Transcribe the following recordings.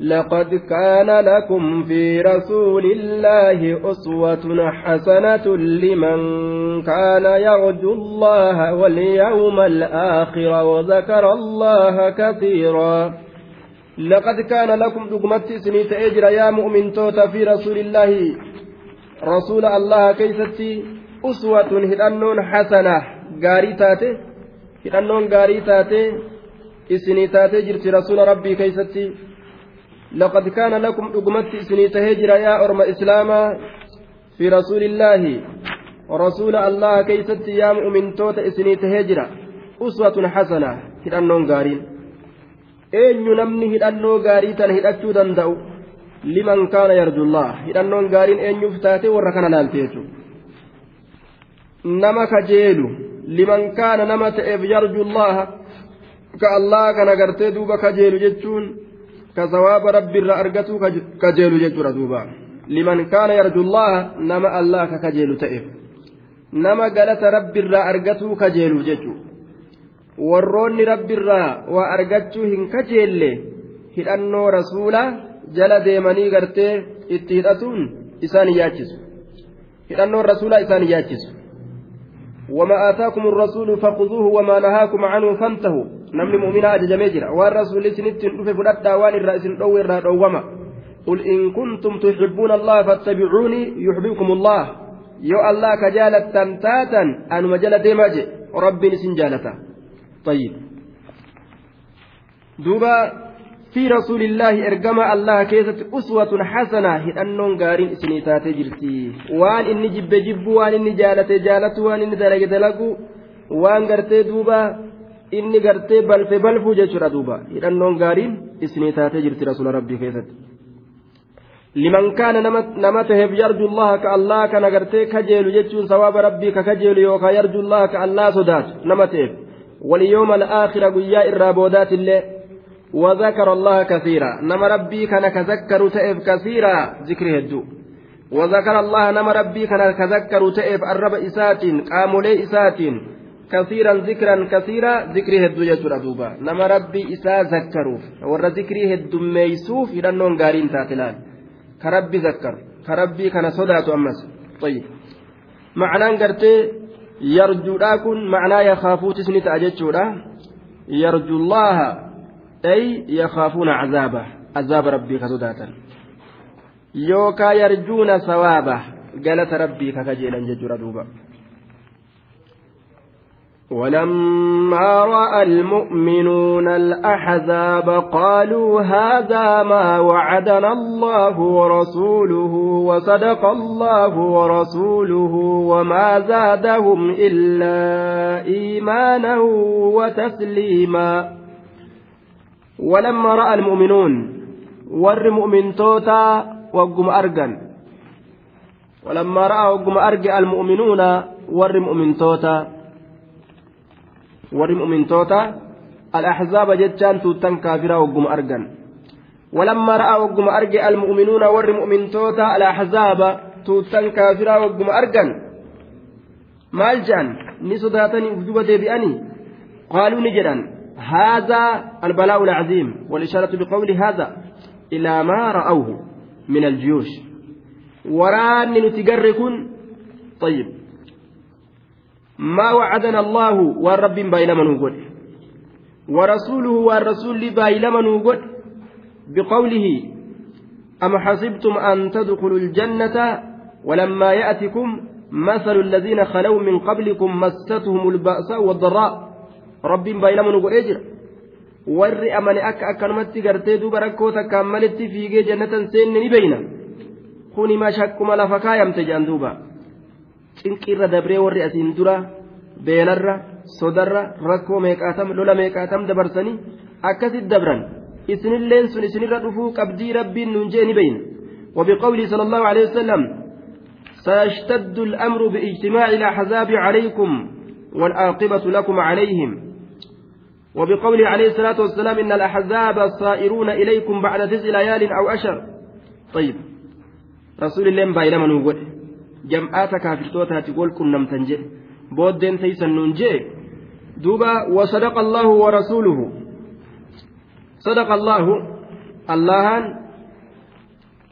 لقد كان لكم في رسول الله أسوة حسنة لمن كان يرجو الله واليوم الآخر وذكر الله كثيرا. لقد كان لكم دقمت سنيت أجر يا مؤمن توت في رسول الله. رسول الله كيستي أسوة هدنون حسنة غاري تاتي هدنون غاري إسني تاتي جرت رسول ربي كيستي لقد كان لكم أقمت إسني تهجر يا أرم إسلاما في رسول الله ورسول الله كيست يا مؤمن توت إسني تهجر أسوة حسنة هدأنون غارين namni hidhannoo gaarii tana hidhachuu danda'u liman kaana yarjullaa hidhannoon gaariin eenyuuf taate warra kana laalte jechuudha nama kajeelu liman kaana nama ta'eef yarjullaaha allah kana gartee duuba kajeelu jechuun ka sawaaba rabbiirraa argatu kajeelu jechuudha duuba liman kaana yarjullaha nama allah ka kajeelu ta'eef nama galata rabbiirraa argatuu kajeelu jechuudha warroonni rabbiirraa waa argachuu hin kajeelle hidhannoo rasuulaa jala deemanii gartee itti hidhatuun isaan yaachisu hidhannoon rasuulaa isaan yaachisu وما آتاكم الرسول فخذوه وما نهاكم عنه فانتهوا namni mu'minaa ajajamee jira. Waan rasuulli isinittiin dhufe fudhadhaa waan irraa isin dhowwe irraa dhowwama قل إن كنتم تحبون الله فاتبعوني يحببكم الله يو الله كجالة تنتاتا أن مجالة ديماجي ربي نسن جالتا طيب دوبا في رسول الله إرجما الله كيسة أسوة حسنة هدأنون قارين إسني تاتي جرتي وان إني جب جب وان إني جالة جالة وان إني دلق دلقو وان قرتي دوبا inni gartee balfe balfuu jechuudha duuba hidhannoon gaariin isinii taatee jirti rasuula rabbii keessatti liman kaana nama taheef yarju allaha ka allah kana gartee kajeelu jechuun sawaaba rabbii ka kajeelu yookaan yarju allaha ka allah sodaatu nama taheef waliyyooma al'aakhira guyyaa irraa boodaatillee وذكر الله كثيرا نما ربي كان كذكر تئف كثيرا ذكر هدو وذكر الله نما ربي كان كذكر تئف الرب إسات قامولي إسات كثيرا ذكرا كثيرا ذكري هدو يجرى دوبا. نما ربي إسا ذكروف ورى ذكري هدو ميسوف إلى النون قارين تاتلان. كربي ذكر. كربي كان صدات أمس. طيب. معنى قرتي يرجو لكن معنى يخافو تسني تأججولا يرجو الله. أي يخافون عذابه. عذاب ربي كصداتا يوكا يرجون ثوابه. قالت ربي ككجيلا ججر دوبا. ولما رأى المؤمنون الأحزاب قالوا هذا ما وعدنا الله ورسوله وصدق الله ورسوله وما زادهم إلا إيمانا وتسليما. ولما رأى المؤمنون ور مؤمن توتا وقم ارجن ولما رأى وقم ارجع المؤمنون ور مؤمن توتا. Warri mu'mintoota al-ahzaaba jechaan tuuttan kaafiraa wagguma argan walammaa ra'aa wagguma arge al-mu'minuuna warri mu'mintoota al-ahzaaba tuuttan kaafiraa wagguma argan maal jedhan ni sodaatanii uf duba deebi'anii qaaluu ni jedhan هذا البلاء العظيم والإشارة بقول هذا إلى ما رأوه من الجيوش وران نتقركن طيب ما وعدنا الله والرب بايلما نقول ورسوله والرسول بايلما نقول بقوله أم حسبتم أن تدخلوا الجنة ولما يأتكم مثل الذين خلوا من قبلكم مستهم البأساء والضراء. رب بايلما نقول أجر. warri amane akka akkanumatti gartee duuba rakkoo takkaan malitti fiigee jannatan seenne ni beeyna kuni mashakkuma lafa kaayamte jedhan cinqirra dabree warri asiin dura beelarra sodarra rakkoo meeqaatam lola meeqaatam dabarsanii akkasit dabran isinilleen sun isinirra dhufuu qabdii rabbiin nuun jee ni beeyna وبقوله صلى الله عليه وسلم سيشتد الأمر باجتماع الأحزاب عليكم والعاقبة لكم عليهم وبقوله عليه الصلاة والسلام إن الأحزاب صائرون إليكم بعد تسع ليال أو أشر طيب رسول الله بايلما نقول jam'aata kaafirtootaati wal qunnamtan jedhe booddeen teeysan nuun jee duuba wasadaqa allahu warasuuluhu صدق الله allahan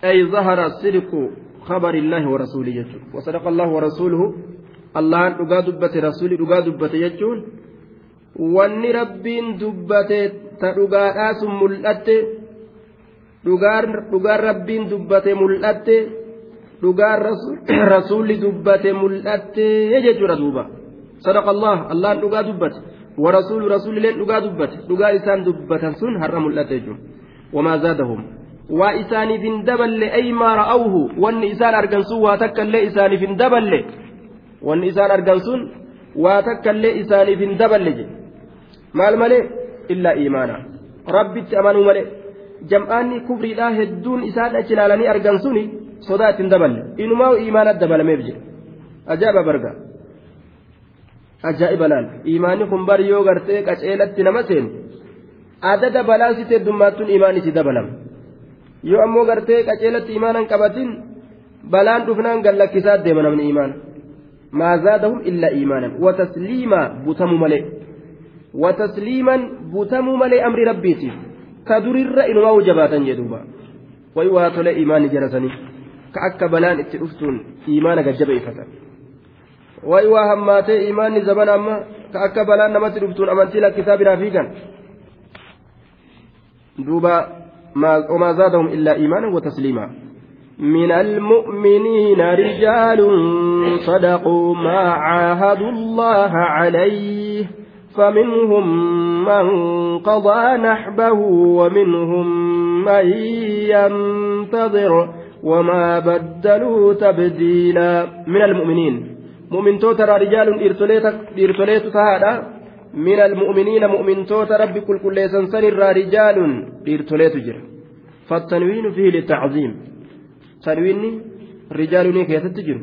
ay zahara sidqu خبر الله ورسوله يجون وصدق الله ورسوله الله dhugaa dubbate rasuuli dhugaa dubbate jechuun wanni rabbiin dubbate ta dhugaadhaa sun mul'atte dhugaan rabbiin dubbate mul'atte dhugaan rasuulli dubbate mul'atte jechuudha duuba sadaqa allah allaan dhugaa dubbate warasuulu rasuulilleen dhugaa dubbate dhugaa isaan dubbatan sun har'a mul'ate jechuudha wamaa zaadahum waa isaaniif hin daballe aymaa ra'awhu wanni isaan argan sun waa takka illee isaaniif hin daballe wanni isaan argan sun waa takka illee isaaniif hin daballe jedhe maal malee illaa iimaana rabbitti amanuu malee jam'aanni kufriidhaa hedduun isaan achi ilaalanii argan suni sodaa ittiin daballe inumaa iimaanat dabalameef jedhe ajaa'iba barga ajaa'iba laal iimaanni kun bari yoo gartee qaceelatti nama seenu adada balaan si heddummaattuun iimaan isi dabalama yoo ammoo gartee qaceelatti imaanan qabatin balaan dhufnaan gallakkisaa deema namni imaana maa zaadahum illaa imaanan watasliimaa butamuu malee watasliiman butamuu malee amri rabbiitiif ka durirra inumaa jabaatan jedhuuba way waa tolee imaanni jarasanii itti dhuftuun imaana gajjabeeffatan way waa hammaatee imaanni zaban amma ka akka balaan namatti dhuftuun amantii lakkisaa biraa fiigan duuba وما زادهم إلا إيمانا وتسليما من المؤمنين رجال صدقوا ما عاهدوا الله عليه فمنهم من قضى نحبه ومنهم من ينتظر وما بدلوا تبديلا من المؤمنين. مؤمن توتر رجال إرتليت تهادا من المؤمنين مؤمن توت ربي كل كل سنسن رجال إرتليت جر فالتنوين فيه للتعظيم تنوين رجال كيف تجر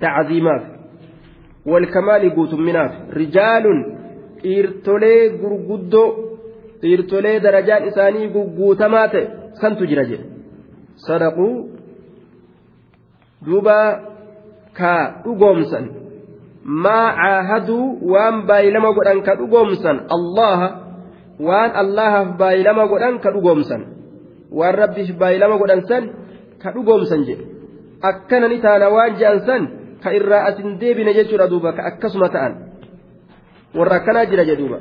تعظيمات. والكمال قوت منات رجال إرتلي غرغدو إرتلي درجات إساني قوتمات. سنت جرج صدقوا دوبا كا أقومسن maa caahaduu waan baay'ilama godhan ka dhugoomsan allaha waan allahaaf baay'ilama godhan ka dhugoomsan waan rabbiif baay'ilama godhan san ka dhugoomsan jedhe akkana ni taana waan je'an san ka irraa asin deebine jechuudha duuba ka akkasuma ta'an warra akkanaa jira jedhuuba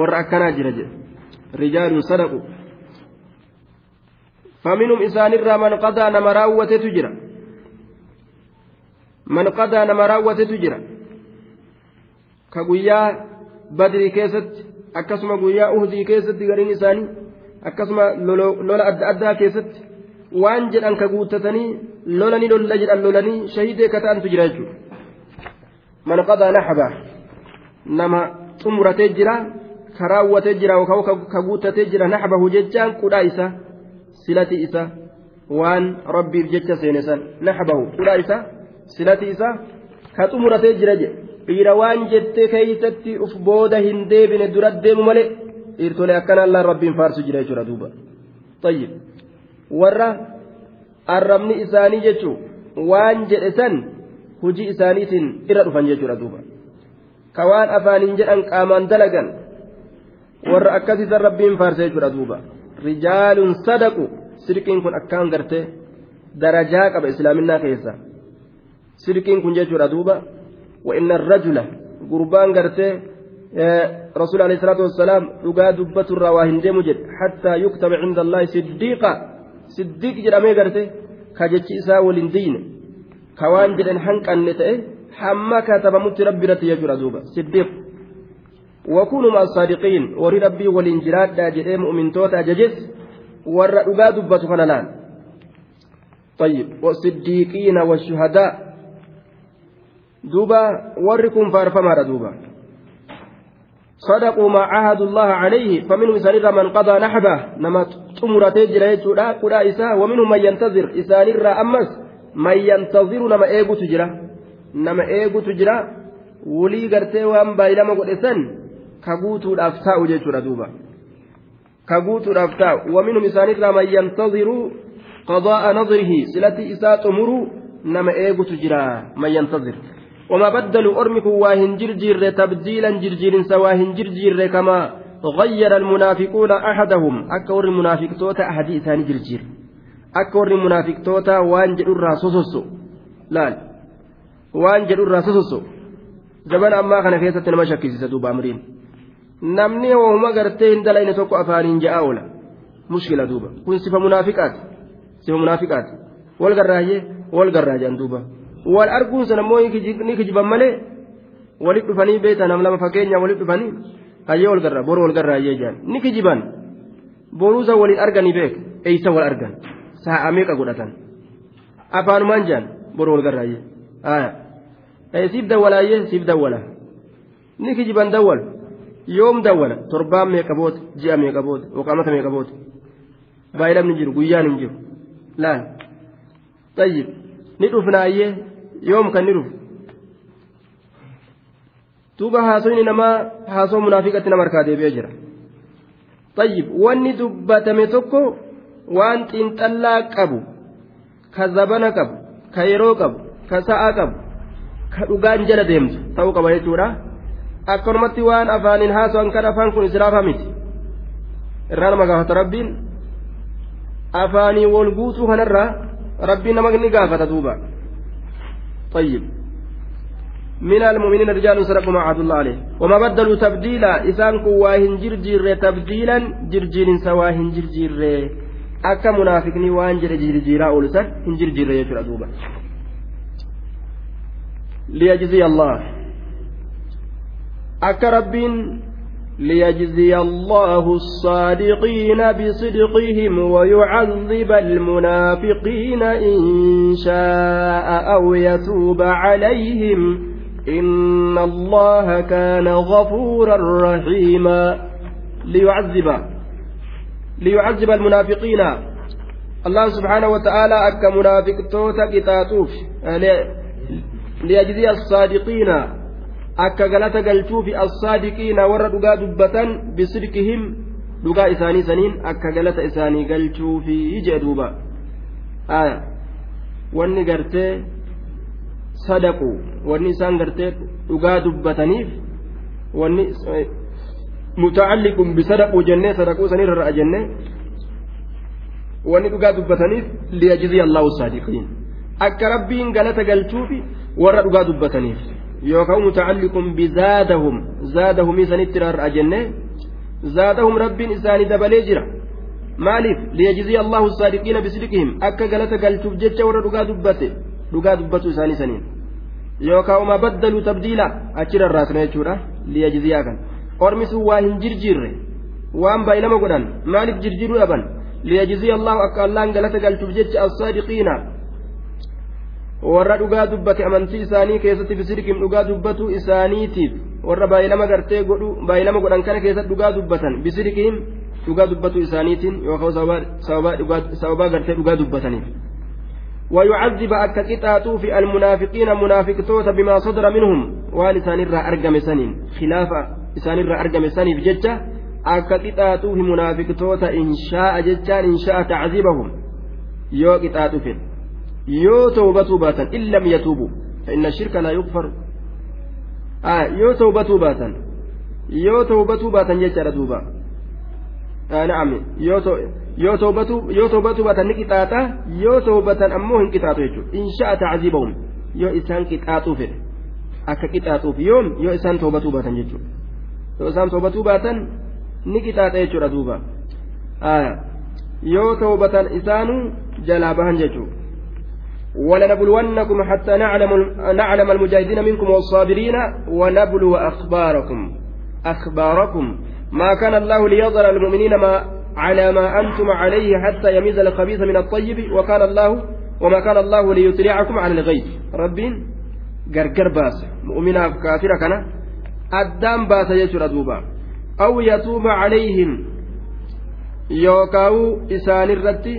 warra akkanaa jira jedhe rijaalun sadaqu qadaa nama raawwatetu jira man qadaa nama raawwatetu jira ka guyyaa badrii keessatti akkasuma guyyaa uhdii keessatti gariin isaanii akkasuma lola adda addaa keessatti waan jedhan ka guuttatanii lolanii lolla jedhan lolanii shahidee ka ta'antu jira jechuudha man qadaa naxaba nama xumuratee jira ka raawwatee jira yookaan ka guuttatee jira naxbahu jechaan qudhaa isa silati isa waan rabbiif jecha seene san naxbahu qudhaa isa silati isa ka xumuratee jira jedhe dhiira waan jettee keeysatti uf booda hin deebine dura deemu malee dhiirtolee akkana allaan rabbiin faarsu jira jechuudha duuba. Tayyib. Warra arrabni isaanii jechuu waan jedhe san hujii isaaniitiin irra dhufan jechuudha duuba. Ka waan afaaniin jedhan qaamaan dalagan warra akkasiisan rabbiin faarsa jechuudha duuba rijaalun sadaqu sirqiin kun akkaan gartee darajaa qaba islaaminaa keessa sirkiin kun jechuudha duuba wa'inna rajula gurbaan gartee rasuul alayhi salaatu wassalaam dhugaa dubbaturraa waa hin deemu jedhe hattaa yuktaba cinda allaahi siddiiqa siddiiq jedhamee garte ka jechi isaa waliin diine ka waan jedhan hanqanne ta'e hamma katabamutti rabbi irratti jechuudha duuba siddiiq وكونوا مع الصادقين. وري ربي ولنجراد دا جدي مؤمن توتا ججس. ور دغا دبتو كنلان طيب. والصديقين والشهداء. warri kun faarfamaadha duuba صدقوا ما عاهدوا الله عليه. فمنهم إسان من قضى نحبه. نما تمرت جرا يجودا قدا إسا. ومنهم من ينتظر. إسان أمس. من ينتظر نما إيغو تجرا نما إيغو تجرا ولي غرتي وان بايلما قد إسان كغوتو دافتاء جيتورا دوبا كغوتو دافتاء ومنهم إسان من ينتظر قضاء نظره سلتي إسا تمرو نما إيغو تجرا من ينتظر وما بدلوا أرمكم واهن جرجير تبديلا جرجير سواهن جرجير كما غير المنافقون أحدهم أكور المنافق توتا أحد ثاني جرجير أكور المنافق توتا وان جدر راسوسو لا وان جدر راسوسو زمان أما كان كيسة نما شكيسة دوب أمرين namni hooma gartee hin dalayne tokko afaaniin ja'a oola mushkila duuba kun sifa munaafiqaati sifa munaafiqaati wal garraayee wal garraajan duuba wal arguun san ammoo ni kijiban malee walit dhufanii beektan nam lama fakkeenya walit dhufanii hayyee wal garraa boru wal garraayee jaan ni kijiban boruusa waliin arganii beek eeysa wal argan sa'a meeqa godhatan afaanumaan jaan boru wal garraayee siif dawwalaayee siif dawwala ni kijiban dawwal waqaamata meeqa boote baay'inamni jiru guyyaan hin jiru laal tayyib ni dhufnaayyee yoom kan ni dhufu tuuba haasoyni namaa haasoo munaafiqatti nama harkaa deebi'ee jira tayyib wanni dubbatame tokko waan xiinxallaa qabu ka zabana qabu ka yeroo qabu ka sa'a qabu ka dhugaan jala deemtu ta'uu qaba jechuudha akkanumatti waan afaaniin haaso'an kan afaan kun israafa miti irraa nama gaafata rabbiin afaanii wal guutuu kanarraa rabbiin nama ni gaafata duuba طيب من المؤمنين رجال صدقوا ما عهد الله عليه وما بدلوا تبديلا إسان كواهن جرجير تبديلا جرجير سواهن جرجير waan jedhe jirjiiraa oolu san hin jirjiirre jechuudha duuba liyajziya allah akka rabbiin ليجزي الله الصادقين بصدقهم ويعذب المنافقين إن شاء أو يتوب عليهم إن الله كان غفورا رحيما ليعذب ليعذب المنافقين الله سبحانه وتعالى أك منافق توتا كتاتوف ليجزي الصادقين akka galata galchuufi assaadiqiina warra dhugaa dubbatan bisidqihim dhugaa isaanii saniin akka galata isaanii galchuufi jee duuba. Wanni gartee sadaqu wanni isaan gartee dhugaa dubbataniif wanni mutacalliqun bisadaquu jennee sadaquu sanirra ra'a jennee wanni dhugaa dubbataniif liyajziya allahu saadiqiin. Akka rabbiin galata galchuufi warra dhugaa dubbataniif yookaan mutacalliqun bizaadahum zaadahum isanitti rarra'a jenne zaadahum rabbiin isaanii dabalee jira maaliif liyajziya allahu saadiqiina bisidqihim akka galata galchuuf jecha warra dhugaa dubbate dhugaa dubbatu isaanii saniin yookaan uma baddaluu tabdiila achi rarraasna jechuudha liyajziyaa kan ormi sun waa hin jirjiirre waan baay'inama godhan maaliif jirjiiruu dhaban liyajziya allahu akka allaan galata galchuuf jecha as-saadiqiina warra dhugaa dubbate amantii isaanii keessatti bisirkiin dhugaa dubbatu isaaniitiif warra baay'ilama gartee godhu baay'ilama godhan kana keessatti dhugaa dubbatan bisirkiin dhugaa dubbatu isaaniitiin yookaan sababaa gartee dhugaa dubbataniif. ويعذب أكا قطاطو في المنافقين منافقتوت بما صدر منهم وان إسان الرا أرقم سنين خلاف إسان الرا أرقم سنين في ججة أكا قطاطو في منافقتوت إن شاء ججان إن شاء تعذيبهم يو قطاطو فيه yoo tawbatuu baatan in lam yatuubu فإن الشرك لا يغفر آه يو توبتوا باتا يو توبتوا باتا يجعل دوبا آه نعم يو تو yoo toobatu yoo toobatu baatan ni qixaaxa yoo toobatan ammoo hin qixaaxu jechuudha insha'a tacziibahum yoo isaan qixaaxuu fedhe akka qixaaxuuf yoom yoo isaan toobatuu baatan jechuudha yoo isaan toobatuu baatan ni qixaaxa jechuudha duuba yoo toobatan isaanuu jalaa bahan jechuudha ولنبلونكم حتى نعلم نعلم المجاهدين منكم والصابرين ونبلو أخباركم. أخباركم. ما كان الله ليظهر المؤمنين ما على ما أنتم عليه حتى يميز الخبيث من الطيب وكان الله وما كان الله ليطلعكم على الغيب. غرغر باس. مؤمنا كافرة كان. أدام باس يجر دوبا. أو يتوب عليهم. يوكاو إسان الرتي.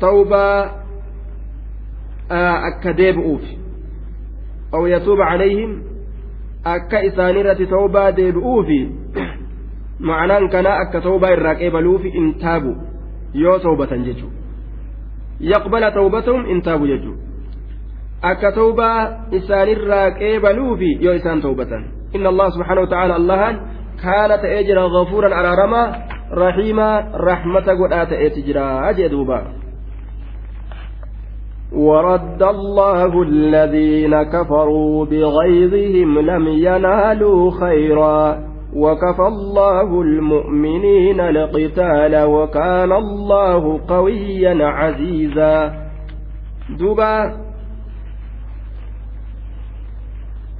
توبة akka deebi'uuf aw yatuuba calayhim akka isaanirratti tawbaa deebi'uufi ma'anaan kanaa akka tawbaa irraa qeebaluufi in taabu yoo tawbatan jechuu yaqbala tawbatahum in taabu jechuu akka tawbaa isaanirraa qeebaluufi yoo isaan tawbatan inna allah subxaanahu watacaala allahan kaana ta'ee jira ghafuuran araaramaa rahiimaa rahmata godhaa ta'eeti jira jee duuba ورد الله الذين كفروا بغيظهم لم ينالوا خيرا. وكفى الله المؤمنين القتال وكان الله قويا عزيزا. دوبا.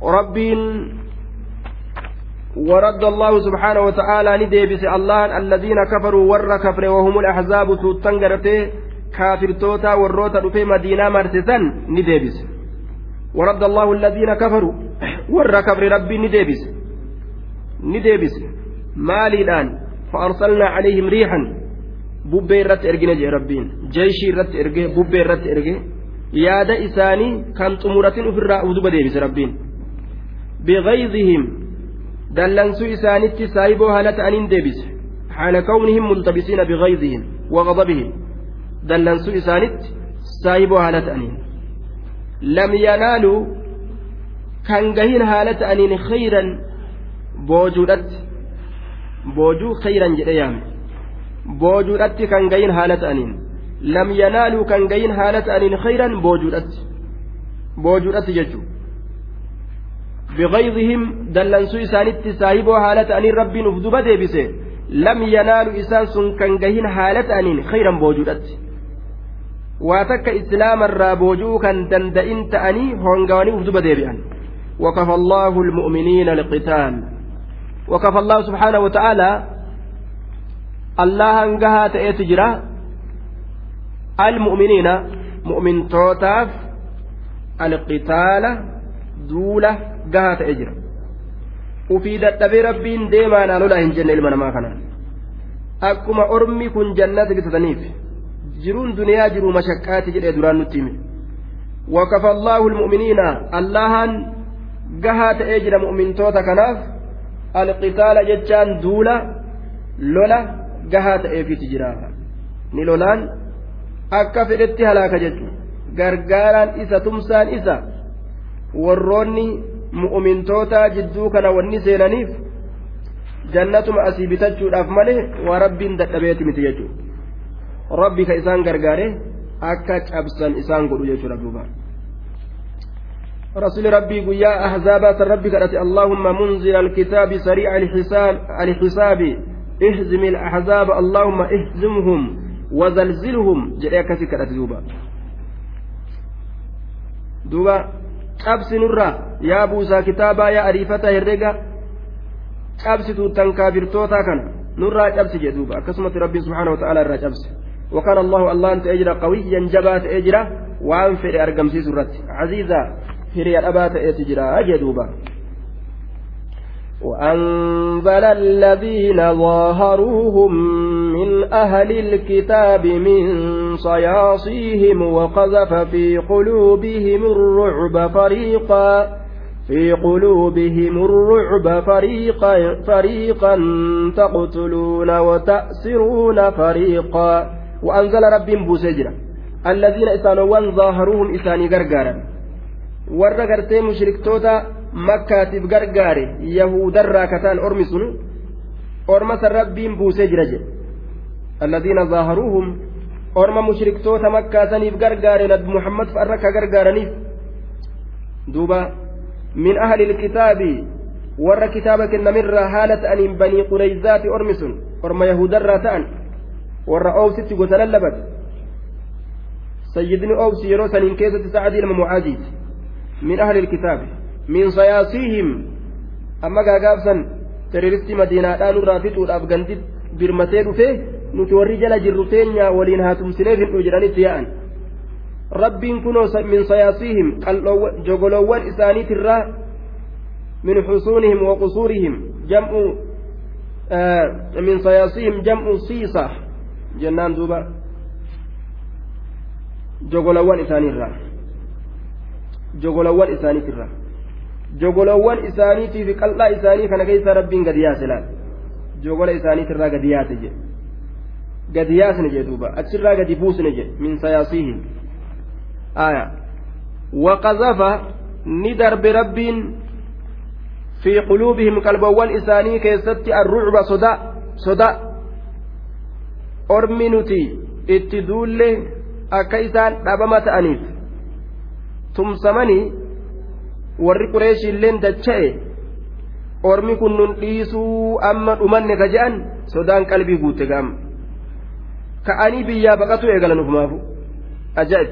رب ورد الله سبحانه وتعالى نديبس الله الذين كفروا ور كفر وهم الأحزاب توتنقرته kaafirtoota warroota dhufee madiinaa marsisan ni deebise ورد الله الذين كفروا ور كفر ربي نديبس نديبس مالي الآن فأرسلنا عليهم ريحا bubbee irratti ergine jee rabbiin jeeshii irratti erge bubbee irratti erge yaada isaanii kan xumuratin ofirraa uduba deebise rabbiin biqaydihim dallansuu isaanitti saayiboo haala ta'aniin deebise haala kawnihim multabisiina biqaydihim waqadabihim dallansuu isaanitti saayiboo haala ta'aniin lam yanaaluu kan gahin haala ta'aniin khayran boojuudhatti boojuu khayran jedhe yaame boojuudhatti kan gahin haala ta'aniin lam yanaaluu kan gahin haala ta'aniin khayran boojuudhatti boojuudhatti jechuudha بغيظهم دلنسو إسانيت سايبو حالة أنين ربي نفدوبة ديبسي لم ينالوا إسان سن حالة أنين خيرا بوجودت waa takka islaamarraa boojuu kan danda'in ta'anii hongawanii uf duba deebi'an. وكفى الله المؤمنين القتال وكفى الله سبحانه وتعالى الله انقها تأتجرا المؤمنين مؤمن توتاف القتال دولة قها تأجرا وفي دتبي ربين ديما نالولا هن جنة المنا ما كان أكما أرمي كن جنة بتتنيف jiruun duniyaa jiru mashakkaati jedhee duraan nutti hime wakafa allaahu lmu'miniina allahan gahaa ta'ee jira mu'mintoota kanaaf alqitaala jechaan duula lola gahaa ta'eefiti jira ni lolaan akka fedhetti halaaka jechu gargaaraan isa tumsaan isa warroonni mu'mintoota jidduu kana wanni seenaniif jannatuma asii bitachuudhaaf malee waa rabbiin dadhabeeti miti jechuudha rabbi ka isaan gargaare akka cabsan isaan godhu jechuudha duuba رسول ربي قيا أحزابات ربي قالت اللهم منزل الكتاب سريع الحساب الحساب اهزم الأحزاب اللهم اهزمهم وزلزلهم جريا كسي كانت دوبا دوبا nurraa yaa buusaa kitaabaa yaa ariifataa herrega cabsitu tan kaafirtootaa kana nurraa cabsi jedhuuba akkasumatti rabbiin subhaanahu wa ta'aala irraa cabse وكان الله الله أنت أجرى قويا جبات أجرى وأنفر أرقم سيسرت عزيزا هري الأبات أتجرى أجدوبا. وأنزل الذين ظاهروهم من أهل الكتاب من صياصيهم وقذف في قلوبهم الرعب فريقا في قلوبهم الرعب فريقا فريقا تقتلون وتأسرون فريقا. وأنزل ربهم بوسجرا الذين إسانوان ظاهروهم إساني غرغارا warra gartee mushriktoota makkaatiif gargaare yahudarraa kataan ormi sun orma san rabbiin buusee jira jedhe alladiina zaaharuuhum orma mushriktoota makkaasaniif gargaare nabi muhammad fa'arra ka gargaaraniif duuba min ahli ilkitaabi warra kitaaba kennamirraa haala ta'aniin banii warra oobsitti gosa lallabate sayyidni oobsi yeroo saniin keessatti sa'adii ilma mucaaziiti min ahli ilkitaabi min sayaasiihim amma gaagaabsan terroristii madiinaadhaa nurraa fixuudhaaf gandi birmatee dhufe nuti warri jala jirru teenyaa waliin haa tumsineef hin jedhanitti yaa'an rabbiin kunoo min sayaasiihim jogoloowwan isaaniitirraa min xusuunihim wa qusuurihim jam'u min sayaasiihim jam'u siisa jennaan duuba jogolawwan isaaniirraa jogolawwan isaaniitirraa jogolawwan isaaniitii fi qal'aa isaanii kana keessa rabbiin gadi yaase laal jogola isaaniitirraa gadi yaase jedhe gadi yaasne jedhe duuba achirraa gadi buusne jedhe min sayaasiihim aya waqazafa ni darbe rabbiin fi quluubihim qalbawwan isaanii keessatti arrucba soda soda ormi nuti itti duulle akka isaan dhabama ta'aniif tumsamanii warri qureeshiilleen dacha'e ormi kun nun dhiisuu amma dhumanne ka je'an sodaan qalbii guutte ga'ama. Ka'anii biyyaa baqatu eegalan ufumaafu ajaa'ib.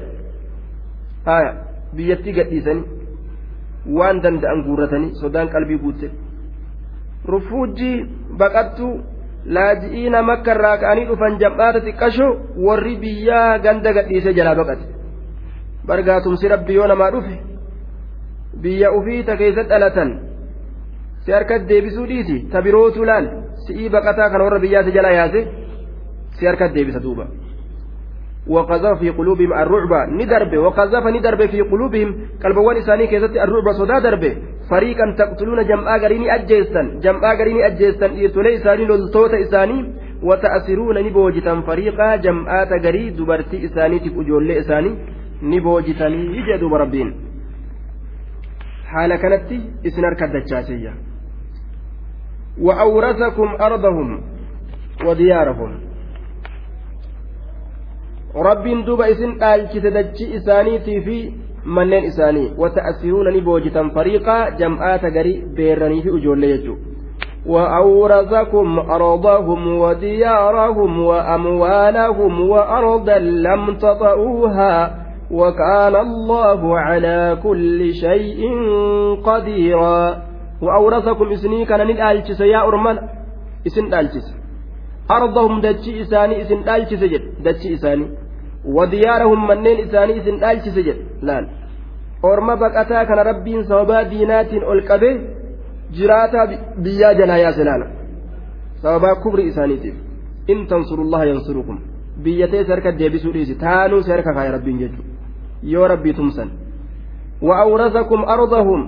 Haya biyyattii gadhiisanii waan danda'an guurratanii sodaan qalbii guutte rufuujjii baqattu laaji'iina makka irraa ka'anii dhufan jam'aata xiqqasho warri biyyaa ganda gadhiisee jalaa baqate. Bargaatumsi rabbi yoo namaa dhufe biyya ufii ta keessatti dhalatan si harkatti deebisuu dhiisi ta birootu laal si'ii baqataa kana warra biyyaati jala yaase si harkatti deebisa duuba وقذف في قلوبهم الرعب ندرب وقذف ندرب في قلوبهم قلبوان إساني كيست الرعب صدا درب فريقا تقتلون جمعا غريني أجيسا جمعا غريني أجيسا إيرتولي إساني لولتوت إساني. وتأسرون نبوجتا فريقا جمعات غري دبرتي إساني تفجول إساني. نبوجتني يجدوا بربين حال كانت إسنار كدتشاسية وأورثكم أرضهم وديارهم. رب دوب إسن آلكت دجي إسانيتي في manneen isaanii. Wata'asiruuna ni boojitan fariiqaa jam'aata garii beerranii fi ijoollee وأورثكم أرضهم وديارهم وأموالهم وأرضا لم تطئوها وكان الله على كل شيء قديرا وأورثكم إسني كان ندالجس يا أرمان إسن دالجس أرضهم دتشي إساني إسن دالجس جد دتشي إساني wadiyaarahum manneen isaanii isin dhaalchise jedhe laal orma baqataa kana rabbiin sababaa diinaatiin ol qabee jiraataa biyyaa jalaa yaase laala sababaa kubri isaaniitiif in tansurullaha yansurukum biyyatee sarka deebisuu dhiisi taanuu si harka kaaya rabbiin jechu yoo rabbii tumsan wa'awrasakum ardahum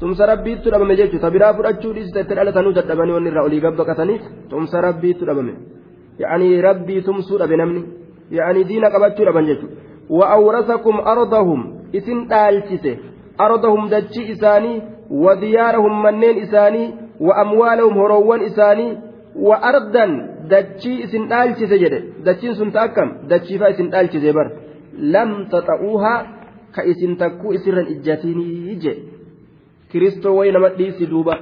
tumsa rabbiitu dhabame jechu jechuudha tabiraa fudhachuu dhiisi dhiisita itti dhalatanuu dadhabanii wanni irraa olii gabbaqataniif tumsa rabbiitu dhabame yaa'anii rabbii tumsuu dhabe namni. Ardahum isin dhaalchise ardahum dachii isaanii wadiyaarahum manneen isaanii wa'amwaalahum horoowwan isaanii wa'ardan dachii isin dhaalchise jedhe dachiin sun ta akkam dachiifaa isin dhaalchise bar lam taxa'uuhaa ka isin takkuu isirran ijjatinii je kiristoo wayi nama dhiisi duuba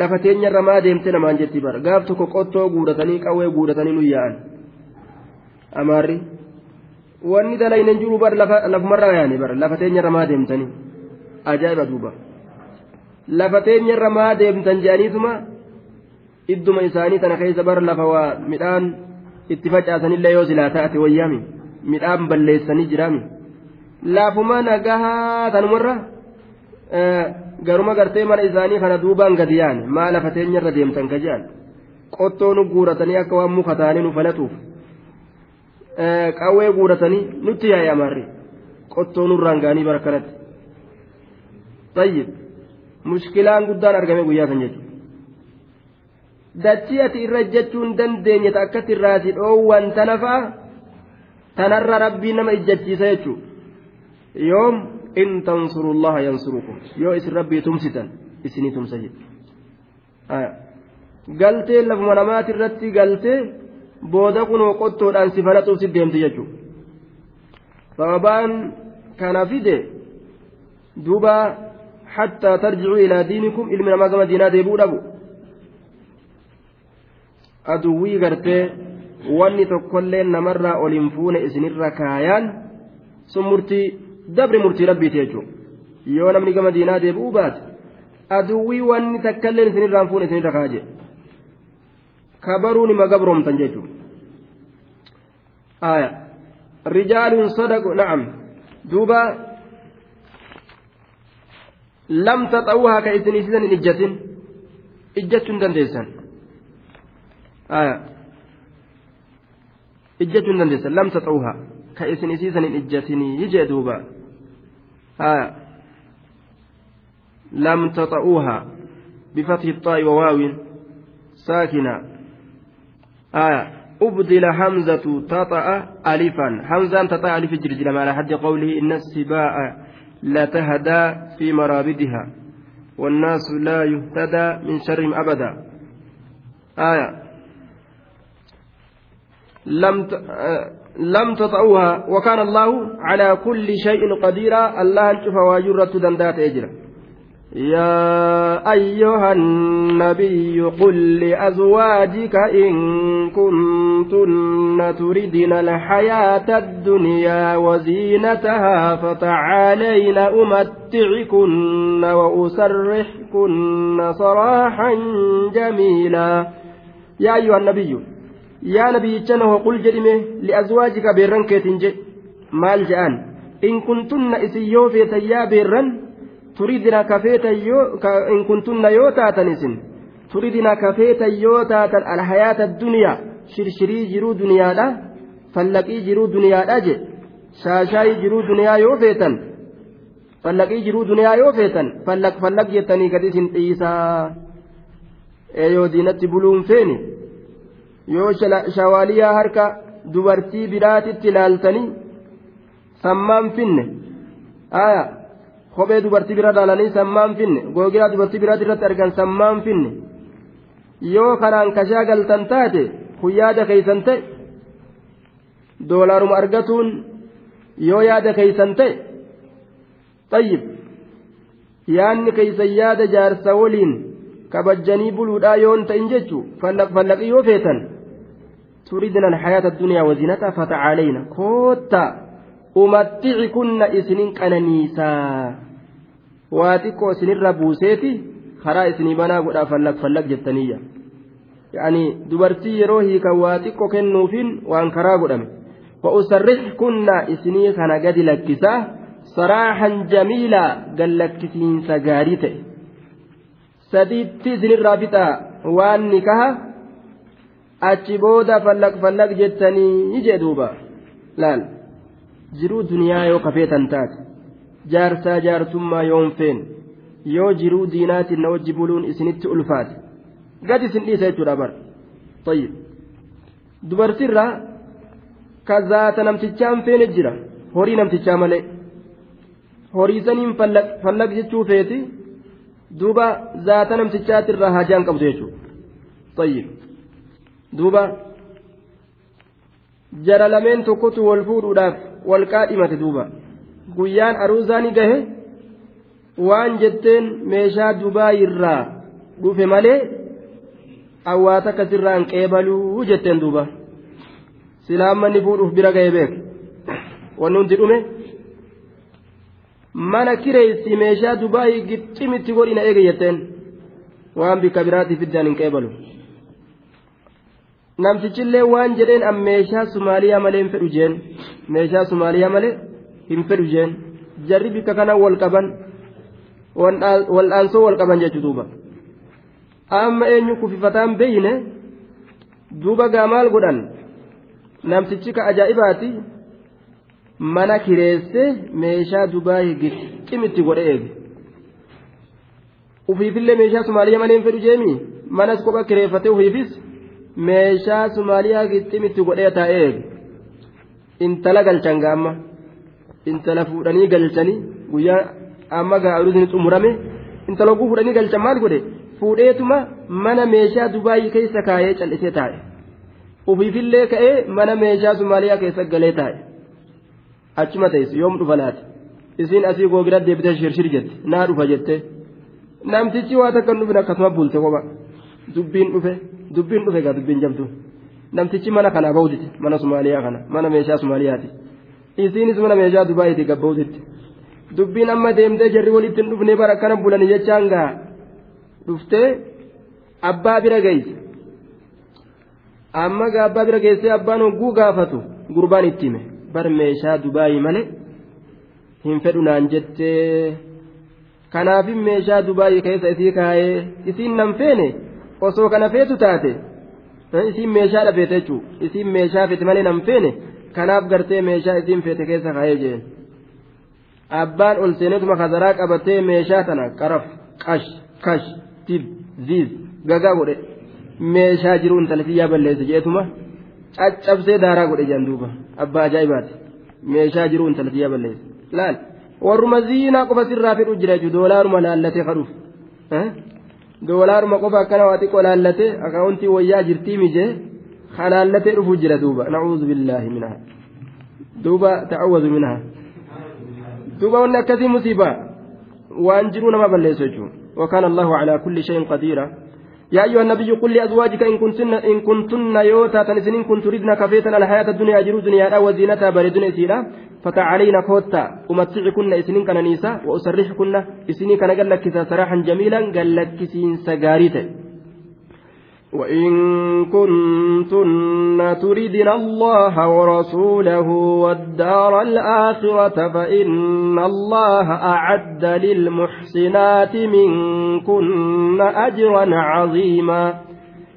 lafa teenyarra maa deemte namaan jetti bar gaaf tokko qottoo guudatanii qawwee guudatanii nu yaa'an amaarri wanni dalaynen jiru bar lafumarra yaani bar lafa teenyarra maa deemtanii ajaa'iba duuba lafa teenyarra maa deemtan jedhaniituma idduma isaanii tana keessa bar lafa waa midhaan itti facaasanillee yoo silaa taate wayyaami midhaan balleessanii jiraami laafuma nagahaa tanumarra garuma gartee mana isaanii kana duubaan gadi yaane maa lafa teenyarra deemtan ka jedhan qottoo nu guuratanii akka waan muka taanii nu falatuuf qawwee guuratanii nutti yaa'e amaarri qottoo nurraan gaanii bara kanatti. Tayyib mushkilaan guddaan argame guyyaa kan jechuudha. Dachii ati irra jechuun dandeenye ta akkatti irraasi dhoowwan tana fa'a tanarra rabbii nama ijjachiisa jechuudha. Yoom in tansurullaha yansurukum. Yoo isin rabbii tumsitan isinii tumsa jedhe galtee lafuma namaati irratti galtee booda kunoo qottoodhaan si falaxuuf si deemti jechuudha. Sababaan kana fide duuba hattaa tarjicuu ilaa diinikum ilmi namaa gama diinaa deebi'uu dhabu. Aduwwii gartee wanni tokkollee namarraa ol hin fuune isinirra kaayaan sun murtii dabre murtii rabbiiti jechuudha. Yoo namni gama diinaa deebi'uu baate aduwwii wanni takkallee isinirraa fuune isinirra kaaje kabaruun ima gabroomtan jechuudha duuba lam taxa'uuhaa ka isin isisan hin ijjatin ijjachuu hin dandeessan ijjachuu hin dandeessan lam taxa'uuhaa ka isin isiisan hin ijjatinii jee duuba lam taxa'uuhaa بفتح الطاء وواو ساكنة آية أبدل همزة تطأ ألفا. همزة تطأ ألف جرجل على حد قوله إن السباع لتهدى في مرابدها والناس لا يهتدى من شرهم أبدا. آية. لم لم تطعوها وكان الله على كل شيء قديرا. الله انشف واجرة دندات اجرا يا أيها النبي قل لأزواجك إن كنتن تردن الحياة الدنيا وزينتها فتعالين أمتعكن وأسرحكن سراحا جميلا يا أيها النبي qul jedhime li'azwaajika beerran keetiin jedhe maal je'an in kuntunna isin yoo feetan yaa beerran turidina in kuntunna yoo taatan isin turidina kafeetan yoo taatan alhayaata duniyaa shirshirii jiruu duniyaadha fallaqii jiruu duniyaadha jedhe shaashaayii jiruu duniyaa yoo feetan fallaqii jiruu duniyaa yoo feetan fallaq fallaq jettanii gad isin dhiisaa yoo diinatti buluun feene yoo shawaaliyaa harka dubartii biraatitti ilaaltanii sammaan finne aya kophee dubartii bira ilaalanii sammaan finne googiraa dubartii biraati irratti argan sammaan finne yoo kanaan kashaa galtan taate kun yaada keeysan ta'e doolaaruma argatuun yoo yaada keeysan ta'e xayyib yaanni keeysan yaada jaarsa waliin kabajjanii buluudhaa yoon ta'in jechuu fallaqii yoo feetan تريدنا الحياة الدنيا umatti'ikunna isinin qananiisaa waa xiqqoo isinirra buuseeti karaa isinii banaa godhaa fallak fallak jettaniyya yaani dubartii yeroo hiikan waa xiqqoo kennuufiin waan karaa godhame. Wa'usarrixkunna isinii kana gadi lakkisaa saraaxan jamiilaa gallakkisiinsa gaarii ta'e. Sadiitti isinirraa bixaa waan ni nikaha achi booda fallak fallak jettanii ijee duuba. Laal. Jiruu duniyaa yoo kafeetan taate jaarsaa jaartummaa yoon feen yoo jiruu diinaatiin na wajji buluun isinitti ulfaate gad isin dhiisa jechuudha bara tayyib dubartirraa ka zaata namtichaan feene jira horii namtichaa malee horiisaniin fallaq jechuu feeti duuba zaata namtichaatirraa hajaan qabdu jechuudha tayyib duuba jara lameen tokkotu wal fuudhuudhaaf wal qaadhimate duuba. Guyyaan aruusaani gahe waan jetteen meeshaa dubaa irraa dhufe malee awwaata akkasirraan qeebaluu jetteen duuba. Silaa manni fuudhuuf bira gahe beek wanni hundi dhume mana kireessi meeshaa dubaayii gixximitti godhina eege jetteen. Waan bikka biraatiif iddaan hin qeebalu. Namtichillee waan jedheen an meeshaa sumaaliyaa malee hin fedhu jeen meeshaa sumaaliyaa malee hin fedhu jeen jarri bikka kana wal qaban waldhaansoo wal qaban jechuu duuba amma eenyu kufifataan beeyne duuba gaa maal godhan namtichi ka ajaa'ibaati mana kireessee meeshaa dubaayii gixximitti godhe eege ufiifillee meeshaa sumaaliyaa malee hin fedhu jeemi manas kopha kireeffatee ufiifis meeshaa sumaaliyaa gixximitti godhee taa'ee intala galchan gaamma intala fuudhanii galchanii guyyaa amma gaa'uudhaan xumurame intala oguu fuudhanii galchan maal godhe fuudheetuma mana meeshaa dubaayii keessa kaayee callisee taa'e ufiifillee ka'ee mana meeshaa sumaaliyaa keessa galee taa'e achuma teessu yoom dhufa laati isiin asii googira deebitee shirshir jette naa dhufa jette namtichi waa takka hin dhufin akkasuma bulte kopha dubbiin dhufe. Dubbiin dhufe gaa dubbiin jabdu namtichi mana kana bawditi mana sumaaliyaa kana mana meeshaa sumaaliyaati isiinis mana meeshaa dubaayiiti gabbawditti dubbiin amma deemtee jarri walitti hin dhufne bara akkana bulani jechaan gaa dhuftee abbaa bira geesse amma gaa abbaa bira geessee abbaan hogguu gaafatu gurbaan itti hime bar meeshaa dubaayii malee hin fedhu naan jettee kanaafin meeshaa dubaayii keessa isii kaayee isiin nan feene. Osoo kana feetu taate isiin meeshaa dhabete jechuudha isiin meeshaa feete malee nam feene kanaaf gartee meeshaa isiin feete keessa kaayee jeen abbaan ol seenetuma kazaraa qabatee meeshaa tana qaraf qash kash tib ziiz gagaa godhe meeshaa jiru intalatiyyaa balleesse jeetuma caccabsee daaraa godhe jaan duuba abbaa ajaa'ibaati meeshaa jiru intalatiyyaa balleesse laal warruma ziinaa qofa sirraa fedhu jira jechuudha doolaaruma laallatee kadhuuf doolaaruma qofa akkana waa xiqqoo laallate akaawuntii wayyaa jirtii mijee halaallatee dhufuu jira duuba nacuudhu billaahi minha duuba ta'awwadu minha duuba wanni akkasii musiibaa waan jiruu nama balleessu jechuudha وكان الله على كل شيء قديرا يا أيها النبي قل لأزواجك إن كنتن إن كنتن يوتا تنسنين كنت تردن كفيتا الحياة الدنيا أجر دنيا وزينتها بردن إسيرا فتعالينا كوتا أمتعكن إسنين كان نيسا وأسرحكن إسنين كان قال لك سراحا جميلا قال لك سين سقاريته وإن كنتن تردن الله ورسوله والدار الآخرة فإن الله أعد للمحسنات منكن أجرا عظيما.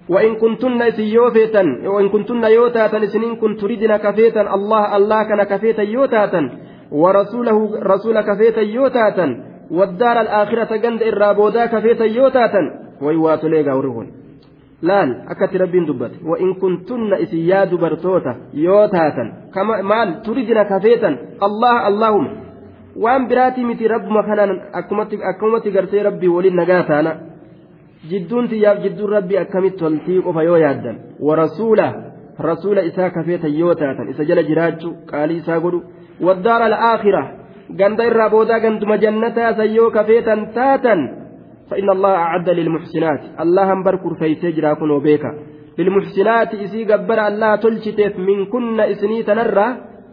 وإن كنتن سيوفيتا وإن كنتن يوتاتا سنين كنت تردن كفيتا الله الله كان كفيتا يوتاتا ورسوله رسول كفيتا يوتاتا والدار الآخرة جند إرابودا كفيتا يوتاتا ويواتليغا ورغون laal akkatti rabbiin dubbate wa'in kuntunna isin yaa dubartoota yoo taatan maal turidina kafeetan allah allahuma waan biraatii miti rabbuma kanaan akkumatti gartee rabbii waliin nagaa taana akkamitti toltii qofa yoo yaaddan warasuula rasuula isaa kafeetan yoo taatan isa jala jiraachuu qaalii isaa godhu waddaara al'aakhira ganda irraa boodaa ganduma jannataa san yoo kafeetan taatan فإن الله أعد للمحسنات الله أنبر كرفيسي جرا كنو بيكا للمحسنات إسي قبر الله تلشتف من كن إسني تنرى